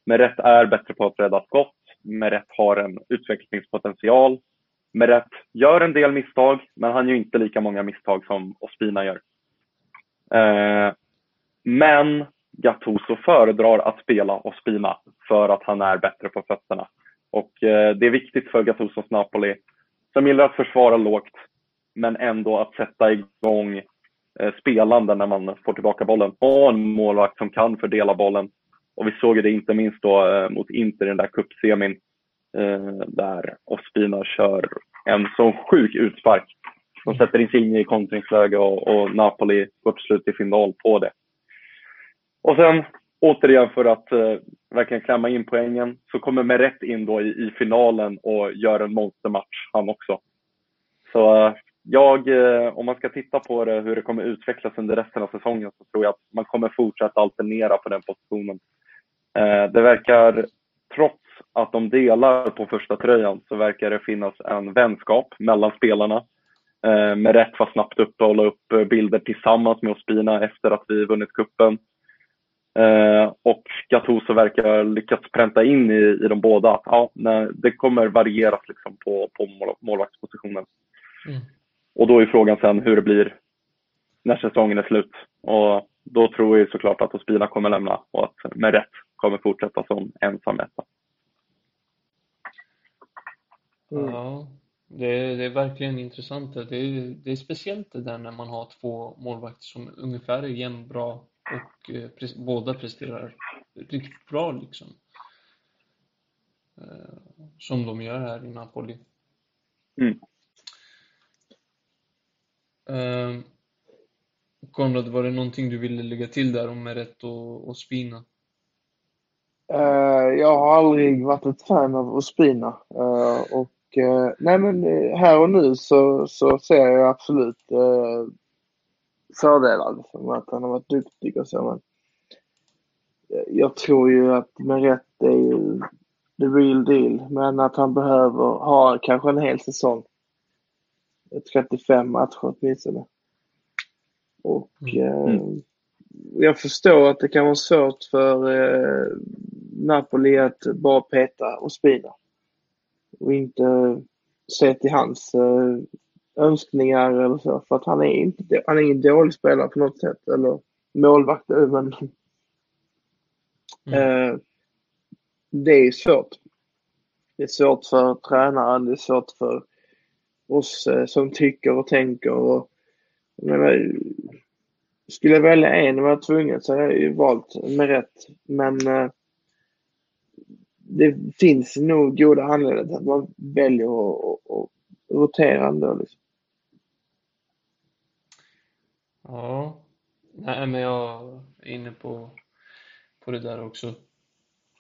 Meret är bättre på att rädda skott. Meret har en utvecklingspotential. Meret gör en del misstag, men han gör inte lika många misstag som Ospina gör. Men Gattuso föredrar att spela Ospina för att han är bättre på fötterna. Och eh, det är viktigt för Gattusos Napoli, som gillar att försvara lågt, men ändå att sätta igång eh, spelande när man får tillbaka bollen. Ha en målvakt som kan fördela bollen. Och vi såg det inte minst då eh, mot Inter i den där cupsemin, eh, där Ospina kör en så sjuk utspark. De sätter in sig i kontringsläge och, och Napoli går till slut i final på det. Och sen återigen för att eh, verkligen klämma in poängen så kommer Meret in då i, i finalen och gör en monstermatch han också. Så eh, jag, eh, om man ska titta på det, hur det kommer utvecklas under resten av säsongen så tror jag att man kommer fortsätta alternera på den positionen. Eh, det verkar, trots att de delar på första tröjan så verkar det finnas en vänskap mellan spelarna. Eh, Meret var snabbt uppe och la upp eh, bilder tillsammans med Ospina efter att vi vunnit kuppen. Eh, och Gattuso verkar lyckats pränta in i, i de båda att ja, nej, det kommer varieras liksom på, på mål, målvaktspositionen. Mm. Och då är frågan sen hur det blir när säsongen är slut. Och då tror jag såklart att Ospina kommer lämna och att med rätt kommer fortsätta som ensam etta. Mm. Ja, det är, det är verkligen intressant. Det är, det är speciellt det där när man har två målvakter som ungefär är jämnbra och eh, pre båda presterar riktigt bra liksom. Eh, som de gör här i Napoli. Mm. Eh, Konrad, var det någonting du ville lägga till där om Meret och, och Spina? Uh, jag har aldrig varit ett fan av Ospina. Uh, och uh, nej men här och nu så, så ser jag absolut uh, fördelar. Liksom, att han har varit duktig och så. Men jag tror ju att med rätt är ju the real deal. Men att han behöver ha kanske en hel säsong. 35 matcher åtminstone. Och mm. eh, jag förstår att det kan vara svårt för eh, Napoli att bara peta och spina. Och inte se till hans eh, önskningar eller så. För att han är inte han är ingen dålig spelare på något sätt. Eller målvakt men mm. eh, det är svårt. Det är svårt för tränaren, det är svårt för oss eh, som tycker och tänker. Och, jag menar, skulle jag välja en och vara tvungen så hade jag ju valt med rätt. Men eh, det finns nog goda anledningar till att man väljer att, att rotera ändå. Liksom. Ja, nej men jag är inne på, på det där också.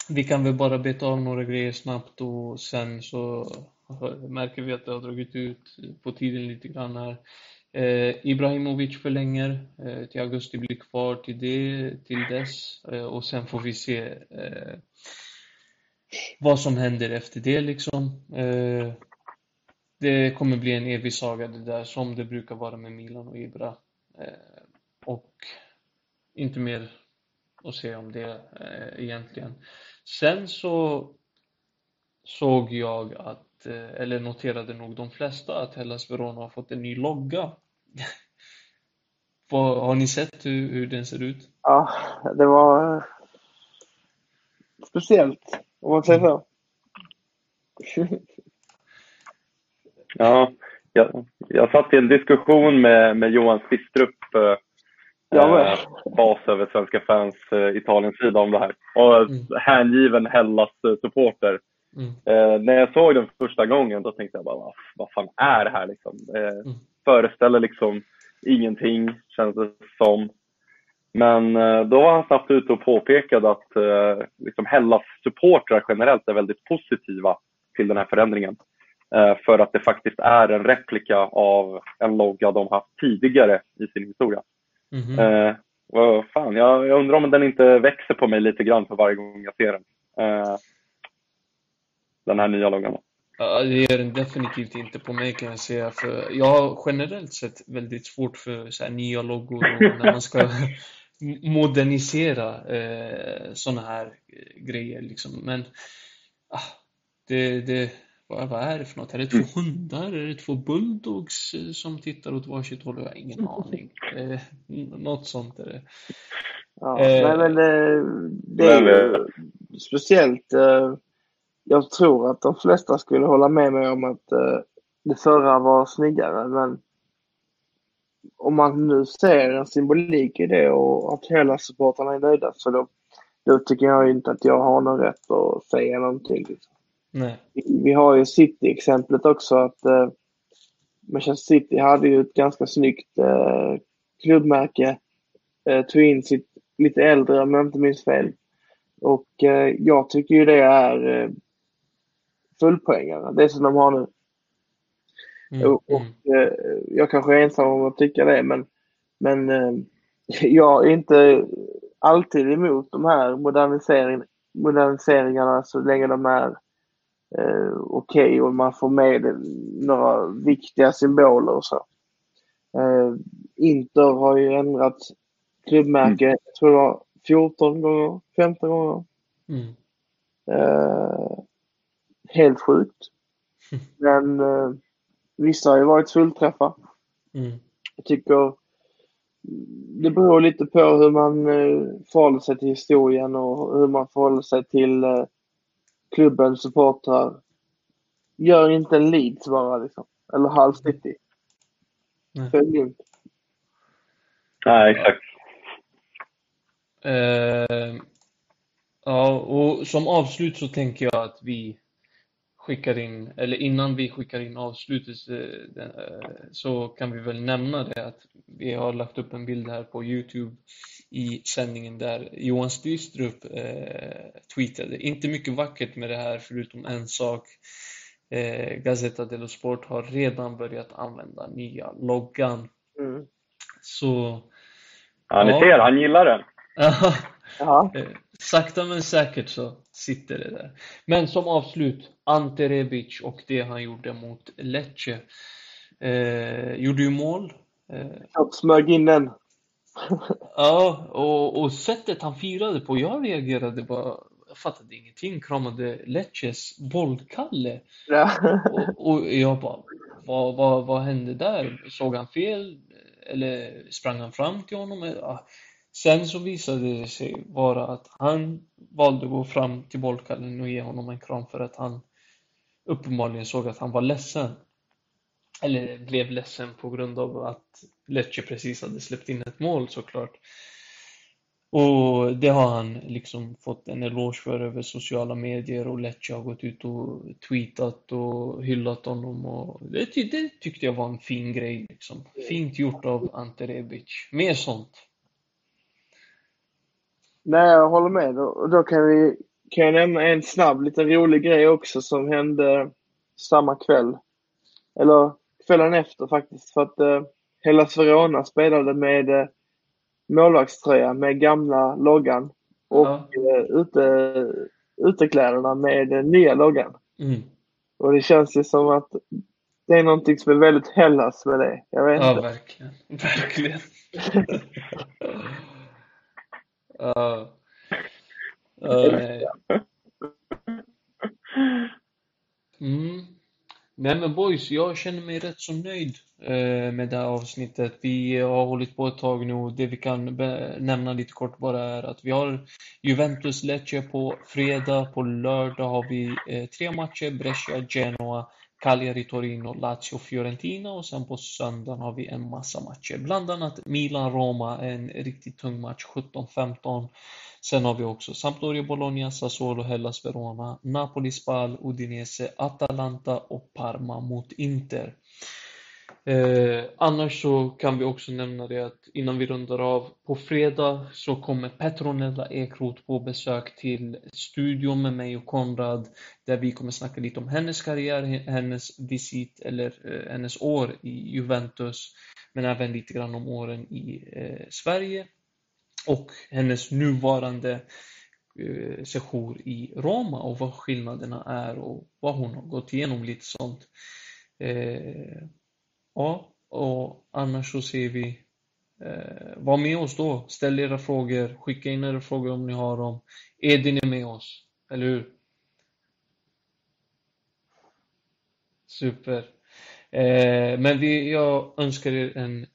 Vi kan väl bara beta av några grejer snabbt och sen så märker vi att det har dragit ut på tiden lite grann här. Eh, Ibrahimovic förlänger eh, till augusti, blir kvar till, det, till dess eh, och sen får vi se eh, vad som händer efter det liksom. Eh, det kommer bli en evig saga det där som det brukar vara med Milan och Ibra. Eh, och inte mer att säga om det egentligen. Sen så såg jag att, eller noterade nog de flesta, att Hellas Verona har fått en ny logga *laughs* har ni sett hur, hur den ser ut? Ja, det var speciellt, om man säger så. *laughs* ja, jag, jag satt i en diskussion med, med Johan Spistrup, eh, bas över Svenska fans eh, Italiens-sida om det här. Och mm. hängiven Hellas-supporter. Mm. Eh, när jag såg den första gången då tänkte jag bara, vad, vad fan är det här liksom? Eh, mm. Föreställer liksom ingenting, känns det som. Men eh, då var han snabbt ute och påpekade att eh, liksom Hellas supportrar generellt är väldigt positiva till den här förändringen. Eh, för att det faktiskt är en replika av en logga de haft tidigare i sin historia. Mm -hmm. eh, fan, jag, jag, undrar om den inte växer på mig lite grann för varje gång jag ser den. Eh, den här nya loggan. Ja, det gör den definitivt inte på mig kan jag säga. För jag har generellt sett väldigt svårt för så nya loggor och *laughs* när man ska modernisera eh, sådana här grejer. Liksom. Men ah, det, det, vad, vad, är det för något? Är det två hundar? Är det två bulldogs eh, som tittar åt varsitt håll? Jag har ingen *laughs* aning. Eh, något sånt är det. Ja, eh, men eh, det är ju speciellt eh, jag tror att de flesta skulle hålla med mig om att eh, det förra var snyggare. Men om man nu ser en symbolik i det och att hela supportrarna är nöjda så då, då tycker jag inte att jag har någon rätt att säga någonting. Liksom. Nej. Vi, har ju City-exemplet också att eh, Manchester City hade ju ett ganska snyggt eh, klubbmärke. Eh, tog in sitt lite äldre om jag inte minns fel. Och eh, jag tycker ju det är eh, fullpoängare, det som de har nu. Mm, och, och mm. eh, jag kanske är ensam om att tycka det, men, men eh, *laughs* jag är inte alltid emot de här moderniseringarna så länge de är eh, okej okay och man får med några viktiga symboler och så. Eh, Inter har ju ändrat klubbmärke, mm. jag tror det var 14 gånger, 15 gånger. Mm. Eh, helt sjukt. *laughs* Men eh, vissa har ju varit fullträffar. Mm. Jag tycker det beror lite på hur man eh, förhåller sig till historien och hur man förhåller sig till eh, klubbens supportrar. Gör inte en Leeds bara liksom. Eller Hull City. Följ inte. Nej, exakt. Uh, ja, och som avslut så tänker jag att vi skickar in, eller innan vi skickar in avslutet eh, så kan vi väl nämna det att vi har lagt upp en bild här på Youtube i sändningen där Johan Stystrup eh, tweetade. Inte mycket vackert med det här förutom en sak. Eh, Gazzetta dello Sport har redan börjat använda nya loggan. Mm. Så... Ja, ni ja. ser, han gillar den. Eh, sakta men säkert så sitter det där. Men som avslut, Ante Rebic och det han gjorde mot Lecce. Eh, gjorde ju mål. Eh, smög in den. Ja, och, och sättet han firade på, jag reagerade bara jag fattade ingenting, kramade Lecces bollkalle. Ja. och, och jag bara, vad, vad, vad hände där? Såg han fel? Eller sprang han fram till honom? Sen så visade det sig vara att han valde att gå fram till bollkallen och ge honom en kram för att han uppenbarligen såg att han var ledsen. Eller blev ledsen på grund av att Lecce precis hade släppt in ett mål såklart. Och det har han liksom fått en eloge för över sociala medier och Lecce har gått ut och tweetat och hyllat honom och det, det tyckte jag var en fin grej liksom. Fint gjort av Ante Rebic. Mer sånt. Nej, jag håller med. Då, då kan, vi, kan jag nämna en snabb, lite rolig grej också som hände samma kväll. Eller kvällen efter faktiskt. För att eh, hela Verona spelade med eh, målvaktströja med gamla loggan och ja. eh, ute, utekläderna med den nya loggan. Mm. Och det känns ju som att det är någonting som är väldigt Hellas med det. Jag vet ja, inte. verkligen. *laughs* Verkligen. *laughs* Uh, uh, *laughs* mm. Nej men boys, jag känner mig rätt så nöjd eh, med det här avsnittet. Vi har hållit på ett tag nu och det vi kan nämna lite kort bara är att vi har Juventus Lecce på fredag, på lördag har vi eh, tre matcher, Brescia, Genoa. Cagliari, Torino, Lazio, Fiorentina och sen på söndagen har vi en massa matcher. Bland annat Milan-Roma, en riktigt tung match, 17-15. Sen har vi också Sampdoria, Bologna, Sassuolo, Hellas, Verona, Napoli, Spal, Udinese, Atalanta och Parma mot Inter. Eh, annars så kan vi också nämna det att innan vi rundar av, på fredag så kommer Petronella Ekroth på besök till studion med mig och Konrad där vi kommer snacka lite om hennes karriär, hennes visit eller eh, hennes år i Juventus men även lite grann om åren i eh, Sverige och hennes nuvarande eh, session i Roma och vad skillnaderna är och vad hon har gått igenom lite sånt. Eh, Ja, och annars så ser vi eh, Var med oss då, ställ era frågor, skicka in era frågor om ni har dem. Edin är med oss, eller hur? Super. Eh, men vi, jag önskar er en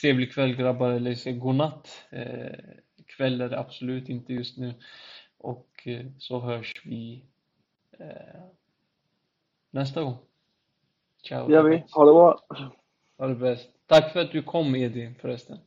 trevlig kväll grabbar, eller säg godnatt. Eh, kväll är det absolut inte just nu. Och eh, så hörs vi eh, nästa gång. Ciao. Det gör vi. Ha det bra. Ha det bäst. Tack för att du kom Edin förresten.